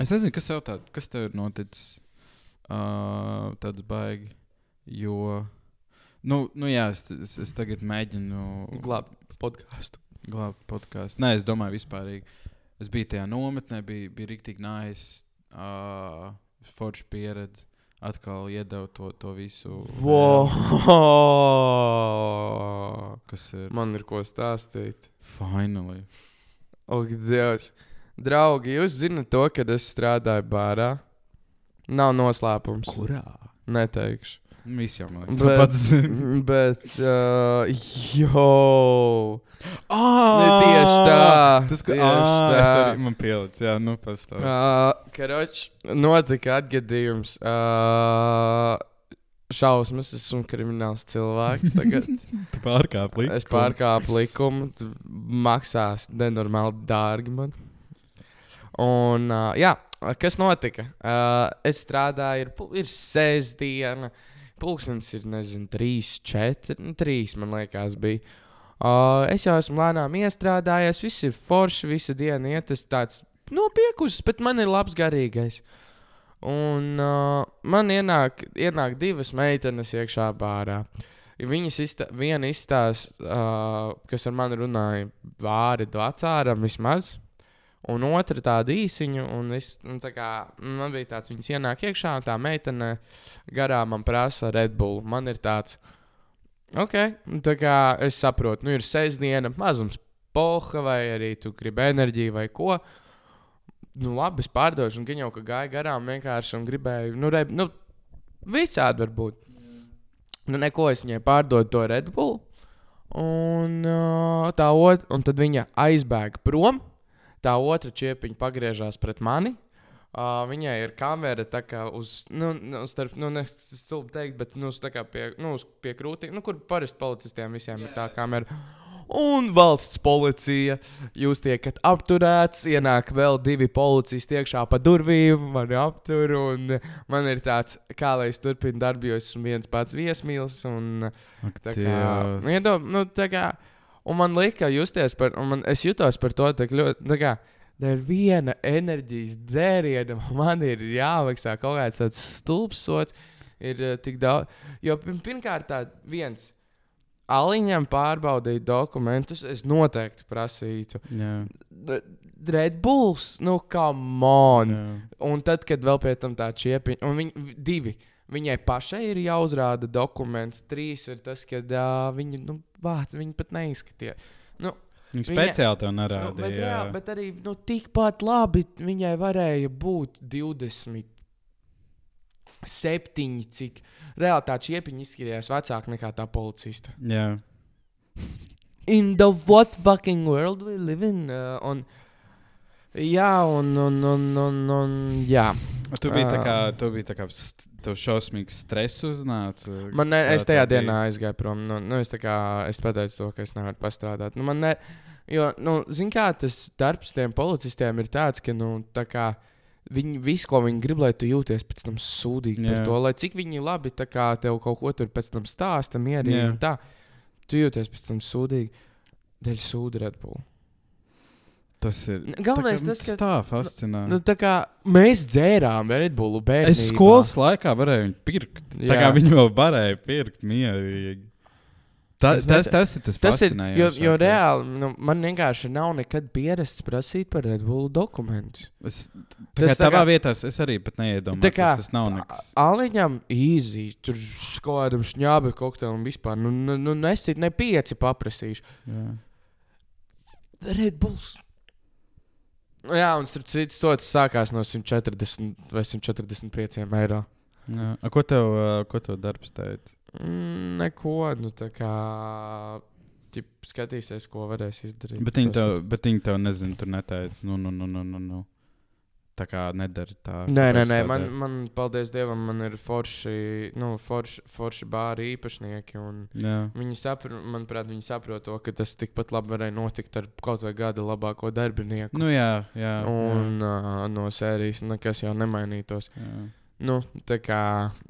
es nezinu, kas tev, tā, kas tev ir noticis. Uh, tāds baigi. Jo, nu, nu jā, es, es, es tagad mēģinu Glābt podkāstu. glābt podkāstu. Nē, es domāju, vispārīgi. Es biju tajā nometnē, bija, bija rīktīgi nājas, uh, forša pieredze. Atkal iedevu to, to visu. Wow! Kas ir? Man ir ko stāstīt. Finally. Ak, Dievs! Draugi, jūs zinat to, kad es strādāju bārā? Nav noslēpums. Kurā? Neteikšu. Viss jau man liekas, Bet, pats zina. bet uh, jo! Ah, Ne tieši tā. Tas, ka tieši es tā. arī man pielicis, jā, nu pastāv. Uh, Karoč, notika atgadījums. Uh, šausmas, esmu krimināls cilvēks. Tagad Tu pārkāp likumu. es pārkāpu likumu, maksās nenormāli dārgi man. Un, uh, jā, kas notika? Uh, es strādāju, ir, ir sēsdiena, pulkstenis ir, nezinu, trīs, četri, nu, trīs, man liekas, bija. Uh, es jau esmu lēnām iestrādājies, viss ir forši, visa diena iet, tas tāds, nu, piekusis, bet man ir labs garīgais. Un uh, man ienāk, ienāk divas meitenes iekšā bārā. Viņas iztā, viena izstāsta, uh, kas ar mani runāja, vāri vecāram vismaz. Un otra tāda īsiņa, un es, un tā kā, man bija tāds, viņas ienāk iekšā, un tā meitene garām man prasa Red Bull. Man ir tāds, ok, tā kā es saprotu, nu ir sestdiena, mazums poha, vai arī tu gribi enerģiju vai ko. Nu, labi, es pārdošu, un viņa jau ka gāja garām vienkārši un gribēju, nu, re, nu visādi var būt. Nu, neko es viņai pārdodu to Red Bull. Un uh, tā otra, un tad viņa aizbēga prom. Tā otra čiepiņa pagriežās pret mani. Uh, viņai ir kamera tā kā uz, nu, nu starp, nu, ne stulbi teikt, bet, nu, tā kā pie, nu, pie krūtīm, nu, kur parasti policistiem visiem ir tā kamera. Un valsts policija, jūs tiekat apturēts, ienāk vēl divi policisti iekšā pa durvīm, mani aptur. Man ir tāds, kā lai es turpinu darbu, jo esmu viens pats viesmīlis. Un, Ak, tā kā, Dievs. nu, nu, tā kā, un man lika justies par, un man, es jutos par to tik ļoti. tā kā, Dēļ viena enerģijas dzēriena man ir jāmaksā kaut kāds tāds stulbs sots. Ir uh, tik daudz. Jo pir- pirmkārt, tā viens. Aliņam pārbaudīt dokumentus, es noteikti prasītu. Jā, Red Bulls, nu, kā mon. jā. Un tad, kad vēl pie tam tā čiepiņa, un viņi divi. Viņai pašai ir jāuzrāda dokuments, trīs ir tas, ka uh, viņi, nu, vāc, viņi pat neizskatīja. Nu, Viņa Viņa- speciāli tev nu, nerādīja. bet, jā. jā, bet arī nu, tikpat labi viņai varēja būt 20. Septiņi, cik reāli tā čiepiņa izskatījās vecāka nekā tā policista. jā. In the what fucking world we live in? Uh, un, jā, un, un, un, un, un jā. Tu biji tā kā, tu biji tā kā, tev šausmīgs stress uznāca. Man ne, es tajā tev bija? dienā aizgāju prom. Nu, nu, es, tā kā, es pateicu to, ka es nevaru pastrādāt. Nu, man ne, jo, nu, zin kā, tas darbs tiem policistiem ir tāds, ka, nu, tā kā, viņi visu, ko viņi grib, lai tu jūties pēc tam sūdīgi Jā. par to, lai cik viņi labi kā tev kaut ko tur pēc tam stāsta, mierīgi. Un Tā, tu jūties pēc tam sūdīgi. Dēļ sūdu Red Bull. Tas ir. Galvenais tā, tas, tas ka- tā fascinē. Nu, tā kā mēs dzērām Red Bullu bērnu. Es skolas laikā varēju viņu pirkt. Tā Jā. kā viņi vēl varēja pirkt mierīgi. Ta, tas, nesa- tas ir tas, Tas ir. Jo, jo reāli nu, man vienkārši nav nekad pierasts prasīt par Red Bullu dokumentus. Es, tā Tas tā tavā kā- vietā es arī pat neiedomājos. Tā kā tas nav nekas. Aliņam īzī, tur kādam šņābi kokteilam vispār. Nu, nu, nu nesit ne pieci paprasīšu. Jā. Bulls. Jā, un starp citu, sots sākās no 140 vai 145 eiro. Jā. A, ko tev, ko tev darbs teica? Mm, neko, nu tā kā. Ķip, skatīsies, ko varēs izdarīt. Bet viņi Tas tev, bet viņi tev nezinu, tur neteica. Nu, nu, nu, nu, nu, nu. Tā kā nedara tā. Nē, nē, nē, man, man, paldies Dievam, man ir forši, nu, forši, forši bāri īpašnieki. Jā. viņi saprot, manuprāt, viņi saprot to, ka tas tikpat labi varēja notikt ar kaut vai gada labāko darbinieku. Nu, jā, jā. un uh, no sērijas nekas jau nemainītos. jā. jā. Nu, tā kā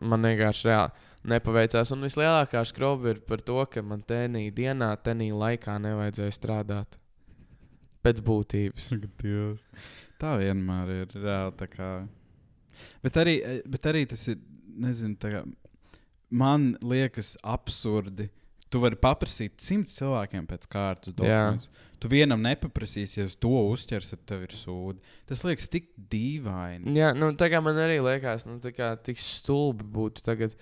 man vienkārši reāli nepaveicās. Un vislielākā skroba ir par to, ka man tenī dienā, tenī laikā nevajadzēja strādāt. Pēc būtības. Dievs. Tā vienmēr ir reāli. tā Kā... Bet, arī, bet arī tas ir. Nezinu, tā kā, man liekas, absurdi. Tu vari paprasīt simts cilvēkiem pēc kārtas dokumentus. Tu vienam nepaprasīsi, ja uz to uzķers, tad tev ir sūdi. Tas liekas tik dīvaini. Jā, nu, tā kā man arī liekas, nu, tā kā tik stulbi būtu tagad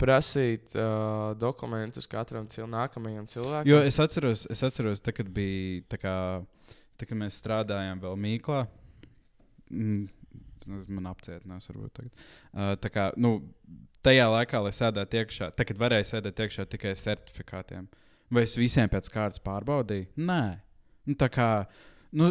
prasīt uh, dokumentus katram cil nākamajam cilvēkam. Jo es atceros, es atceros tā, kad bija tā, kā, tā kad mēs strādājām vēl Mīklā. Mm, Man apcietinās, varbūt tagad. Uh, tā kā, nu, tajā laikā, lai sēdētu iekšā, tā, kad varēja sēdēt iekšā tikai ar certifikātiem, vai es visiem pēc kārtas pārbaudīju? Nē, nu, tā kā, nu,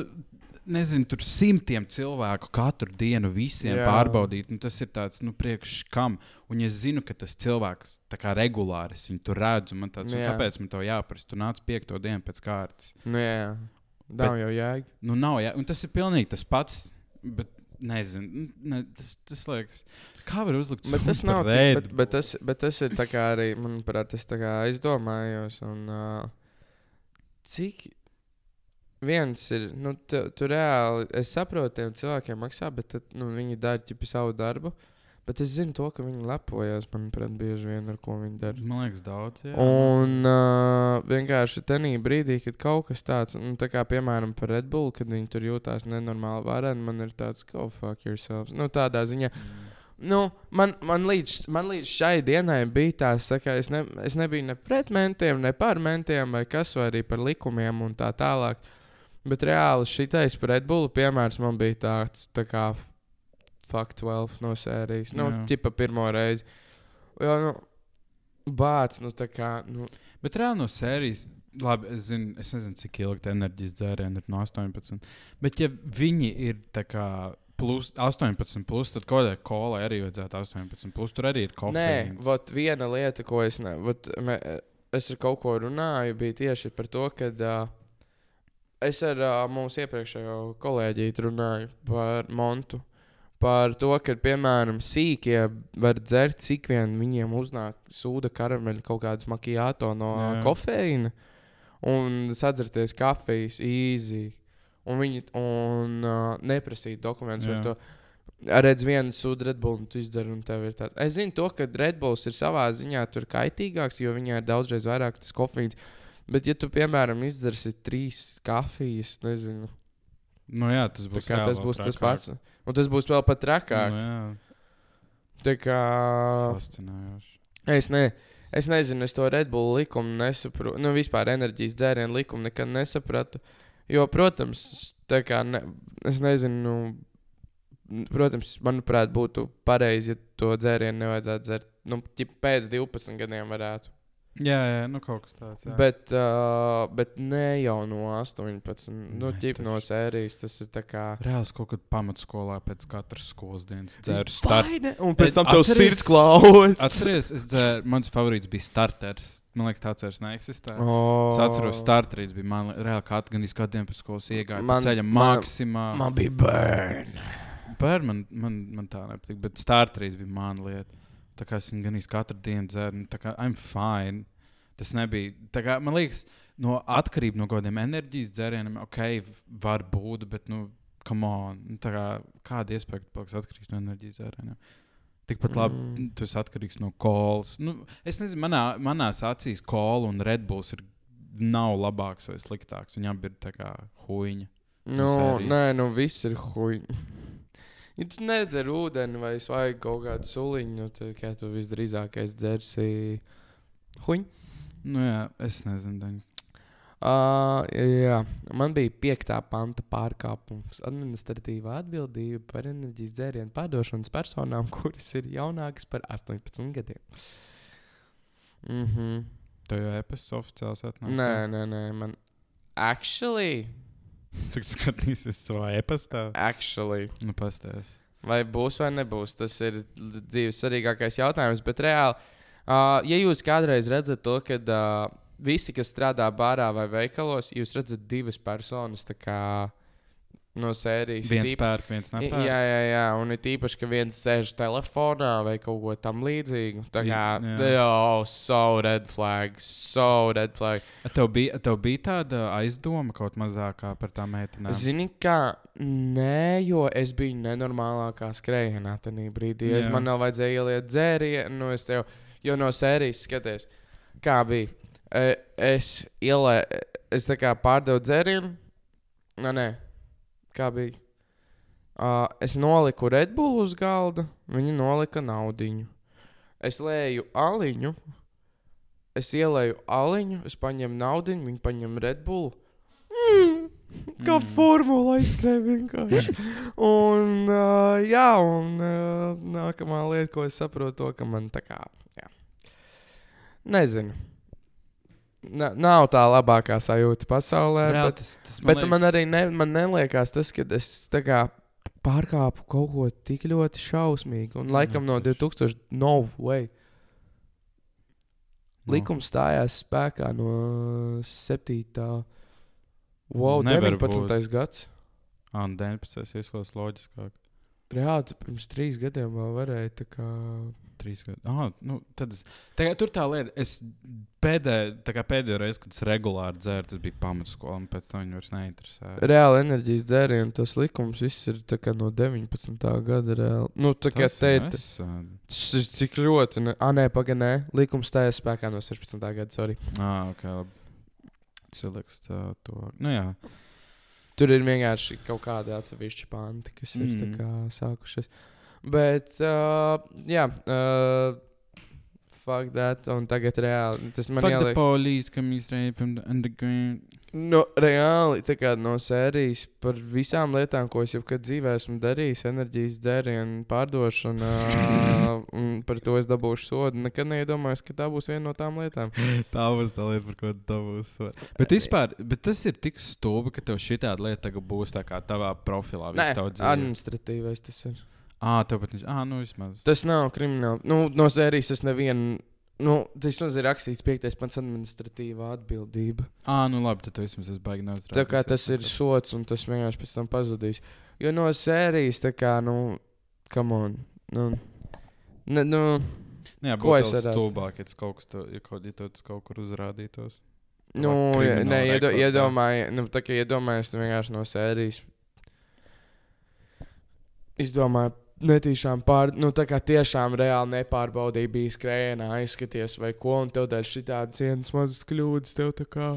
nezinu, tur simtiem cilvēku katru dienu visiem Jā. Jā. pārbaudīt. Nu, tas ir tāds, nu, priekš kam. Un es zinu, ka tas cilvēks tā kā regulāri viņu tur redzu, man tāds, nu, Jā. kāpēc man to jāprasa? Tu nāc piekto dienu pēc kārtas. Nu, jā, nav jau jēga. Nu, nav, jā, un tas ir pilnīgi tas pats. Bet, Nezinu, ne, tas, tas liekas, kā var uzlikt Bet tas nav tik, bet, bet, tas, bet tas ir tā kā arī, manuprāt, kā aizdomājos. Un, uh, cik viens ir, nu, tu, tu reāli, es saprotu, tiem cilvēkiem maksā, bet tad, nu, viņi dara ķipi savu darbu. Bet es zinu to, ka viņi lepojas, manuprāt, bieži vien ar ko viņi dara. Man liekas, daudz. Jā. Un uh, vienkārši tajā brīdī, kad kaut kas tāds, nu, tā kā piemēram par Red Bull, kad viņi tur jūtās nenormāli vareni, man ir tāds, go fuck yourselves. Nu, tādā ziņā. Nu, man, man, līdz, man līdz šai dienai bija tāds, tā kā es, ne, es nebiju ne pret mentiem, ne par mentiem, vai kas, vai arī par likumiem un tā tālāk. Bet reāli šitais par Red Bull piemērs man bija tāds, tā kā Fuck 12 no sērijas. Nu, Jā. ķipa pirmo reizi. Jo, nu, bāc, nu, tā kā, nu, Bet reāli no sērijas, labi, es, zinu, es nezinu, cik ilgi tā enerģijas dzērieni ir no 18. Bet, ja viņi ir tā kā plus 18, plus, tad kaut kādai kolai arī vajadzētu 18. Plus tur arī ir Nē, kofeīns. vot viena lieta, ko es ne. Vot, me, es ar kaut ko runāju, bija tieši par to, ka uh, es ar uh, mūsu iepriekšējo kolēģi runāju par Montu. Par to, ka, piemēram, sīkie var dzert, cik vien viņiem uznāk sūda karameļa kaut kādas makijāto no Jā. Kofeīna un sadzerties kafijas īzī. Un viņi un, uh, neprasīja dokumentus par to. Redz, vienu sūdu Redbull, un tu izdzer, un tev ir tāds. Es zinu, to, ka Redbulls ir savā ziņā kaitīgāks, jo viņai ir daudzreiz vairāk tas kofeīns. Bet, ja tu, piemēram, izdzersi trīs kafijas, nezinu, Nu, jā, tas būs, kā, tas būs tas trakāk. pats. Un tas būs vēl pat trakāk. Nu, jā, Tā kā fascinējoši. es, ne, es nezinu, es to Redbull likumu nesaprotu. Nu, vispār enerģijas dzērienu likumu nekad nesapratu. Jo, protams, tā kā ne, es nezinu, nu, protams, manuprāt, būtu pareizi, ja to dzērienu nevajadzētu dzert. Nu, pēc 12 gadiem varētu. Jā, jā, nu kaut kas tāds. Jā. Bet, uh, bet ne jau no 18. Nu, tas- no sērijas tas ir tā kā. Reāls kaut kad pamatskolā pēc katras skolas dienas dzēru startu. Un pēc tam tev sirds klaus. Atceries, es dzēru, mans favorīts bija starters. Man liekas, tāds vairs neeksistē. Oh. Es atceros, starteris bija man reāli katru gan izskatiem pēc skolas iegāja. Man, Man- ceļa man- maksimā. Man bija bērni. Bērni man, man, man tā nepatīk, bet starteris bija mana lieta. Tā kā es gan īsti katru dienu dzēru, nu, tā kā I'm fine. Tas nebija. Kā, man liekas, no atkarība no kaut kādiem enerģijas dzērieniem, ok, var būt, bet, nu, come on. Nu, kā, kāda iespēja, paliks atkarīgs no enerģijas dzērieniem? Tikpat labi, Mm. tu esi atkarīgs no kolas. Nu, es nezinu, manā, manās acīs kola un Redbulls ir. Nav labāks vai sliktāks. Viņam ir tā kā huīņa. Nu, nē, nu viss ir huīņi. Ja tu nedzer ūdeni vai svaigi kaut kādu suliņu, nu, tad kā tu visdrīzākais dzersi huīņu. Nu, jā, es nezinu. Daņ. Uh, jā, man bija piekta panta pārkāpums. Administratīvā atbildība par enerģijas dzērienu pārdošanas personām, kuras ir jaunākas par 18 gadiem. Mhm. Tev jau e-pasts oficiāls atnāca. Nē, nē, nē, man. Actually, Tu skatīsies savā e-pastā. actually. Nu, pastāst. Vai būs vai nebūs, tas ir dzīves svarīgākais jautājums. Bet reāli, uh, ja jūs kādreiz redzat to, ka uh, visi, kas strādā bārā vai veikalos, jūs redzat divas personas kā, no sērijas. Viens Tīp- pērk, viens nepērk. Jā, jā, jā, un ir īpaši, ka viens sēž telefonā vai kaut ko tam līdzīgu. Tā kā, Jā. jā, oh, so red flag, so red flag. Tev bija, tev bija tāda aizdoma kaut mazākā par tām meitenēm. Zini, kā nē, jo es biju nenormālākā skrējienā tajā brīdī. Es man vēl vajadzēja ieliet dzērienu, nu es tev jau no sērijas skaties, kā bija. E, Es ielēju, es tā kā pārdevu dzērienu, nē, nē, kā bija. Uh, es noliku Redbull uz galda, viņi nolika naudiņu. Es lēju aliņu, es ielēju aliņu, es paņēmu naudu, viņi paņēma Redbullu. Kā Mm. formula aizskrēja vienkārši. un, uh, jā, un uh, nākamā lieta, ko es saprotu, to, ka man tā kā, jā. Nezinu. Na, nav tā labākā sajūta pasaulē. Reāli bet, tas, tas bet man, man liekas- arī ne, man neliekas tas, ka es tā kā pārkāpu kaut ko tik ļoti šausmīgu. Un laikam no tieši. 2000, no way. Nu, Likums stājās spēkā no 7. Wow, Nevar 19. gads. Ā, un 19. izklausās loģiskāk. Reāli pirms trīs gadiem vēl varēja tā kā. Trīs gadi. Ah, nu, tad es, tā, kā, tur tā lieta, es pēdējo, tā kā pēdējo reizi, kad es regulāri dzēru, tas bija pamatskolā, un pēc tam viņi vairs neinteresēja. Reāli enerģijas dzērienu tas likums viss ir tā kā no 19. gada. Reāli. Nu, tā kā Tas te ir ir. nesen. Tas ir tik ļoti. Ne... Ah, nē, pagaidi, nē. Likums stājās spēkā no 16. gada. Sorry. Ah, ok. labi. Cilvēks tā, to. Nu, jā. Tur ir vienkārši kaut kādi atsevišķi panti, kas mm. ir kā sākušies. Bet, uh, jā, uh, fuck that. Un tagad reāli tas man coming straight from the underground. No, reāli tā kā no sērijas par visām lietām, ko es jebkad dzīvē esmu darījis, enerģijas dzērienu pārdošana, un par to es dabūšu sodu. Nekad neiedomājos, ka tā būs viena no tām lietām. Tā būs tā lieta, par ko tu būs. Bet, vispār, bet tas ir tik stulbi, ka tev šī tāda lieta būs tā kā tavā profilā. Nē, administratīvais tas ir. Ah, tev pat viņš. Ah, nu vismaz. Tas nav krimināli. Nu, no sērijas es nevienu Nu, tas ir rakstīts 5. pants administratīvā atbildība. Ah, nu labi, tad vismaz esi baigi neuztraucies. Tā kā tas ir sots, un tas vienkārši pēc tam pazudīs. Jo no sērijas, tā kā, nu, come on. Nu, ne, nu, Nu, jā, ko es varētu- stulbāk, ja tas kaut, kas to, ja kaut, ja tas kaut kur uzrādītos. nu ja, nē, iedo, iedomājies, nu, tā kā iedomājies, tu vienkārši no sērijas. Izdomāju, netīšām pār, nu, tā kā tiešām reāli nepārbaudīja, bija skrējienā, aizskaties vai ko, un tev dēļ šitādas vienas mazas kļūdas, tev tā kā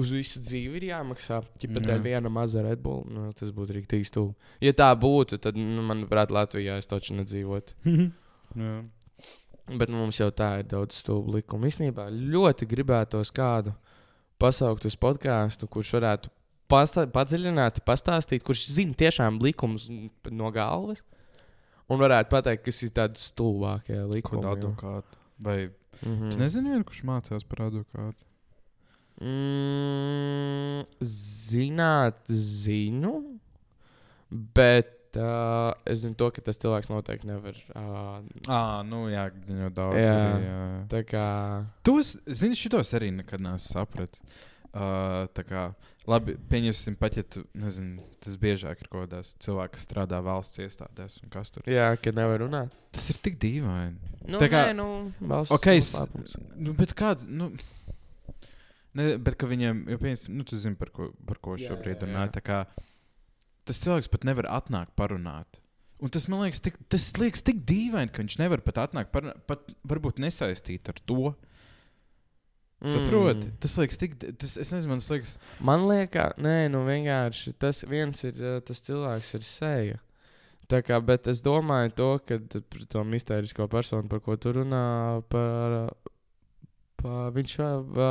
uz visu dzīvi ir jāmaksā. Jā. dēļ viena maza Red Bull, nu, tas būtu rīktīgi stūri. Ja tā būtu, tad, nu, manuprāt, Latvijā es taču nedzīvotu. Bet mums jau tā ir daudz stūbu likumu. Īsnībā ļoti gribētos kādu pasaukt uz podkāstu, kurš varētu padziļināti pastāstīt, kurš zina tiešām likumus no galvas. Un varētu pateikt, kas ir tādi stulbākie likumi. jo. advokātu. Vai Mhm. tu nezini, vienu, kurš mācās par advokātu? Mm, zināt, zinu. Bet uh, es zinu, to, ka tas cilvēks noteikti nevar. Uh, Ah, nu jā, gan jau daudz. Jā. jā. tā kā. Tos, zini, šitos arī nekad nesu sapratis. Uh, tā kā, labi, pieņemsim, pat ja tu, nezini, tas biežāk ir kaut kādās cilvēki, kas strādā valsts iestādēs un kas tur. Jā, ka nevar runāt. Tas ir tik dīvaini. Nu, Tā kā- nē, nu, valsts Ok, es, noslēpums. nu, bet kāds, nu, ne, bet ka viņiem, jau pieņemsim, nu, tu zini, par ko, par ko Jā, šobrīd runā. Tā kā tas cilvēks pat nevar atnākt parunāt. Un tas man liekas, tik, tas liekas tik dīvaini, ka viņš nevar pat atnākt, parunāt, pat varbūt nesaistīt ar to. Saproti? Mm. Tas liekas, tik, tas, es nezinu, man liekas, Man liekas, nē, nu vienkārši tas viens ir, tas cilvēks ir seja. Tā kā, bet es domāju, to, ka par to mistērisko personu, par ko tu runā, par, uh, pa, viņš uh,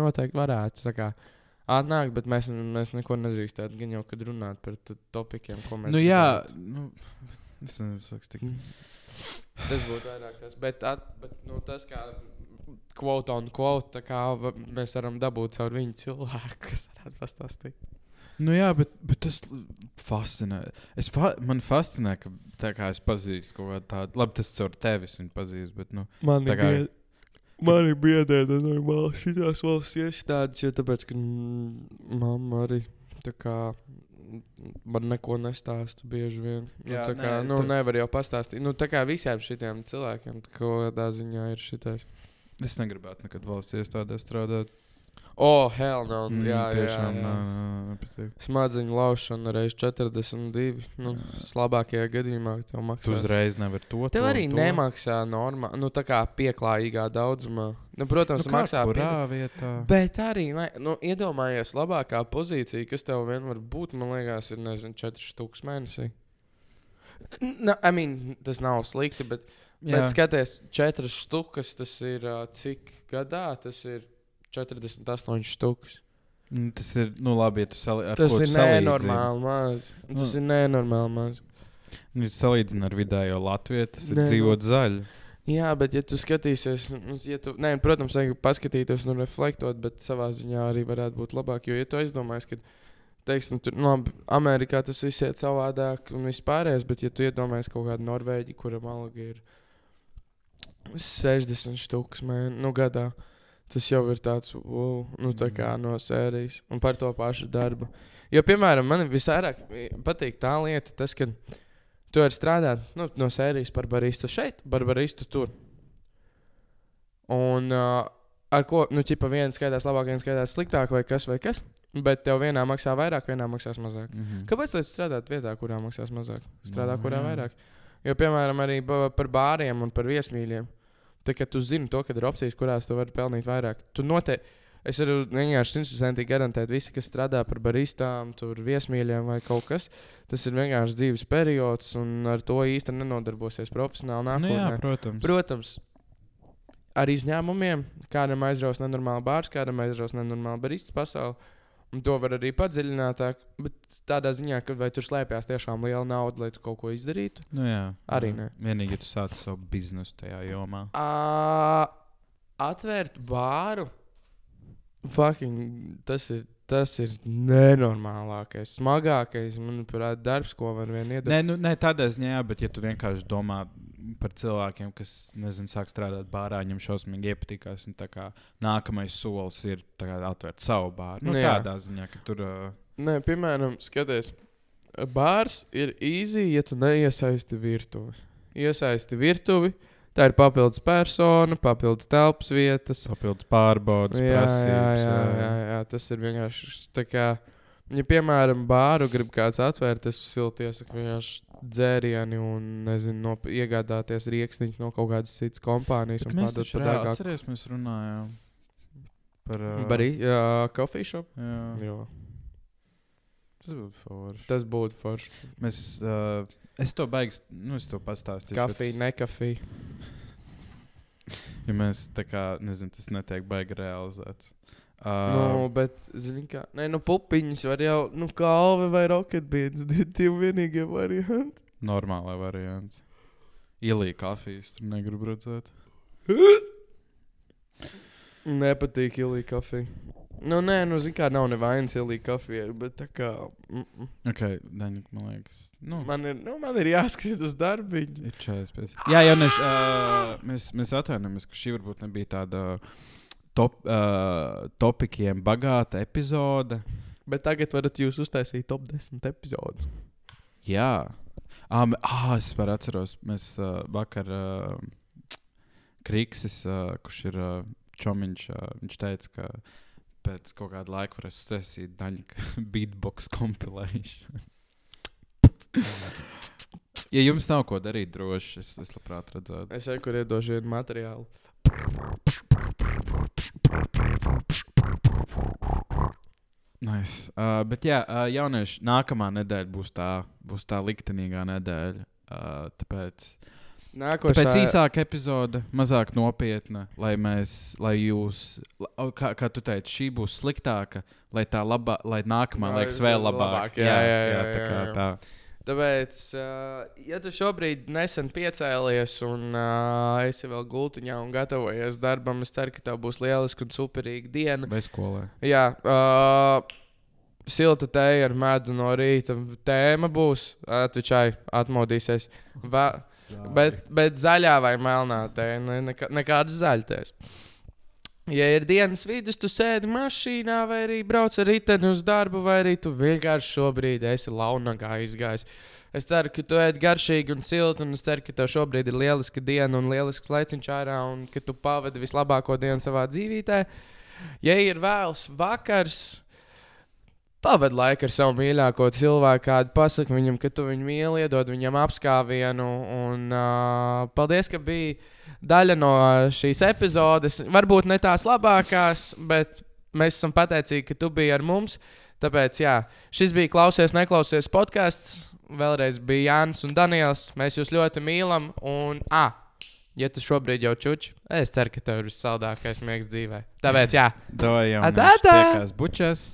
noteikti varētu kā, atnākt, bet mēs, mēs neko nedrīkstētu gan jau, kad runāt par topikiem, ko mēs nu jā, nu, es nezinu, liekas tik. Tas būtu vairāk tas, bet, at, bet nu, tas kā quote on quote, tā kā mēs varam dabūt caur viņu cilvēku, kas varētu pastāstīt. Nu jā, bet, bet tas fascinē. Es fa man fascinē, ka tā kā es pazīstu kaut kādu tādu, labi, tas caur tevis viņa pazīst, bet, nu, Man Tā kā- bied... Man ir biedēta normāli šitās valsts iestādes, jo tāpēc, ka mm, mamma arī tā kā man neko nestāsta bieži vien. Nu, Jā, tā kā, nē, nu, tu- nevar jau pastāstīt. Nu, tā kā visiem šitiem cilvēkiem kaut kādā ziņā ir šitais. Es negribētu nekad valsts iestādē strādāt. Oh, hell no. Mm, jā, jā, tiešām, jā. nē, nepatīk. Smadziņu laušana reiz 42. Nu, labākajā gadījumā tev Tu maksā. uzreiz nevari to. Tev to, arī to. nemaksā normāli, nu, tā kā pieklājīgā daudzumā. Nu, protams, Nu, maksā vietā? Bet arī, ne, nu, iedomājies, labākā pozīcija, kas tev vien var būt, man liekas, ir, nezinu, 4 stūks mēnesī. Na, I mean, tas nav slikti, bet, Jā. Bet skaties, 4 stūkas, tas ir cik gadā? Tas ir 48 stūkas. Mm, Tas ir, nu, labi, ja tu salīdzini. Tas ir nenormāli maz. Tas Nu. ir nenormāli maz. Nu, salīdzini ar vidējo Latviju, tas ir Nē, nu. dzīvot zaļi. Jā, bet, ja tu skatīsies, nu, ja tu, nē, protams, vajag paskatīties un reflektot, bet savā ziņā arī varētu būt labāk. Jo, ja tu aizdomājies, ka, teiksim, tur, nu, Amerikā tas viss iet savādāk un vispārējais, bet, ja tu iedomājies kaut kādu Norvēģi, kuram alga ir 60 stūks mēnesi, nu, gadā. Tas jau ir tāds, wow, nu, tā kā no sērijas un par to pašu darbu. Jo, piemēram, man visvairāk patīk tā lieta, tas, ka tu vari strādāt nu, no sērijas par baristu šeit, par baristu tur. Un uh, ar ko, nu, ķipa viens skaitās labāk, viens skaitās sliktāk, vai kas, vai kas. Bet tev vienā maksā vairāk, vienā maksās mazāk. Mhm. Kāpēc gan strādāt vietā, kurā maksās mazāk? Strādā, Nu, kurā jā. vairāk. Jo, piemēram, arī par bāriem un par viesmīļiem. Tā kā tu zini to, ka ir opcijas, kurās tu vari pelnīt vairāk. Tu noteikti, es varu vienkārši simtprocentīgi garantēt, visi, kas strādā par baristām, tur viesmīļiem vai kaut kas, tas ir vienkārši dzīves periods, un ar to īsti nenodarbosies profesionāli Nu, nākotnē. jā, protams. Protams, ar izņēmumiem, kādam aizraus nenormāli bārs, kādam aizraus nenormāli baristas pasauli. Un to var arī padziļinātāk, bet tādā ziņā, ka vai tur slēpjas tiešām liela nauda, lai tu kaut ko izdarītu. Nu, jā, Arī jā. ne. Vienīgi, ja tu sāc savu biznesu tajā jomā. À, atvērt bāru, fucking, tas ir. Tas ir nenormālākais, smagākais, manuprāt, darbs, ko var vien iedomāties. Nē, nu, nē, tādā ziņā, bet ja tu vienkārši domā par cilvēkiem, kas, nezinu, sāk strādāt bārā, viņam šausmīgi iepatikās. Un kā nākamais solis ir tā kā atvērt savu bāru. Nu, Nu, jā. tādā ziņā, ka tur. Uh, Nē, piemēram, skaties, bārs ir easy, ja tu neiesaisti virtuvi. Iesaisti virtuvi, tā ir papildus persona, papildus telpas vietas. Papildus pārbaudas, Jā, jā, prasības. jā, jā, jā, tas ir vienkārši tā kā. Ja, piemēram, bāru grib kāds atvērt, es silti iesaku vienkārši dzērienu un, nezinu, nop- iegādāties rīksniņus no kaut kādas citas kompānijas Mēs taču reāli atceries, mēs runājām par. Uh, Barī, jā, coffee shop. Jā, Jā, tas būtu forši. tas būtu forši. Mēs, uh, es to beigšu, nu, es to pastāstīšu. Kafija, tas- ne kafija. Ja mēs tā kā, nezinu, tas netiek baigi realizēts. Uh, Uh, nu, bet, zini, kā, nē, nu, pupiņas var jau, nu, kalve vai roketbīds, divi vienīgie varianti. Normālā variants. Ielīja kafijas, tur negribu redzēt. Nepatīk ielīt kafiju. Nu, nē, nu, zini, kā nav nevainas ielīt kafiju, bet tā kā. Mm -mm. Ok, Daņa, man liekas. Nu, Man ir, nu, man ir jāskrien uz darbiņu. ir 45. Jā, jau neš, uh, mēs, mēs atvainojamies, ka šī varbūt nebija tāda top, uh, topikiem bagāta epizode. Bet tagad varat jūs uztaisīt top 10 epizodus. Jā, um, ah, es par atceros, mēs uh, vakar uh, Kriksis, uh, kurš ir uh, čomiņš, uh, viņš teica, ka pēc kaut kāda laika varēs uztaisīt daļu beatbox compilation. ja jums nav ko darīt, droši es, es labprāt redzētu. Es jau kur iedošu vienu materiālu. Nice. Uh, bet jā, uh, jaunieši, nākamā nedēļa būs tā, būs tā liktenīgā nedēļa. Uh, tāpēc Nākošā Tāpēc īsāka epizode, mazāk nopietna, lai mēs, lai jūs, la- kā, kā tu teici, šī būs sliktāka, lai tā labā, lai nākamā Lai liekas vēl labāk, labāk. jā, jā, jā, tā kā jā, jā. tā. Tāpēc, ja tu šobrīd nesen piecēlies un uh, esi vēl gultiņā un gatavojies darbam, es ceru, ka tev būs lieliska un superīga diena. Vai skolē? Jā, uh, silta tēja ar medu no rīta. Tēma būs, atvičai, atmodīsies. Va, bet, bet zaļā vai melnā tēja, ne, nekā, nekādas zaļtēs. Ja ir dienas vidus, tu sēdi mašīnā, vai arī brauc ar riteni uz darbu, vai arī tu vienkārši šobrīd esi launagā izgājis. Es ceru, ka tu ēd garšīgi un silti, un es ceru, ka tev šobrīd ir lieliska diena un lielisks laiciņš ārā, un ka tu pavadi vislabāko dienu savā dzīvībā. Ja ir vēls vakars, pavadi laiku ar savu mīļāko cilvēku, kādu pasaki viņam, ka tu viņu mīli, iedod viņam apskāvienu. Un, uh, paldies, ka biji daļa no šīs epizodes. Varbūt ne tās labākās, bet mēs esam pateicīgi, ka tu biji ar mums. Tāpēc, jā, šis bija klausies, neklausies podkāsts. Vēlreiz bija Jānis un Daniels. Mēs jūs ļoti mīlam. Un, ah, ja tu šobrīd jau čuči, es ceru, ka tev ir vissaldākais miegs dzīvē. Tāpēc, jā, Dojam, Atā, atā! tiekās bučas.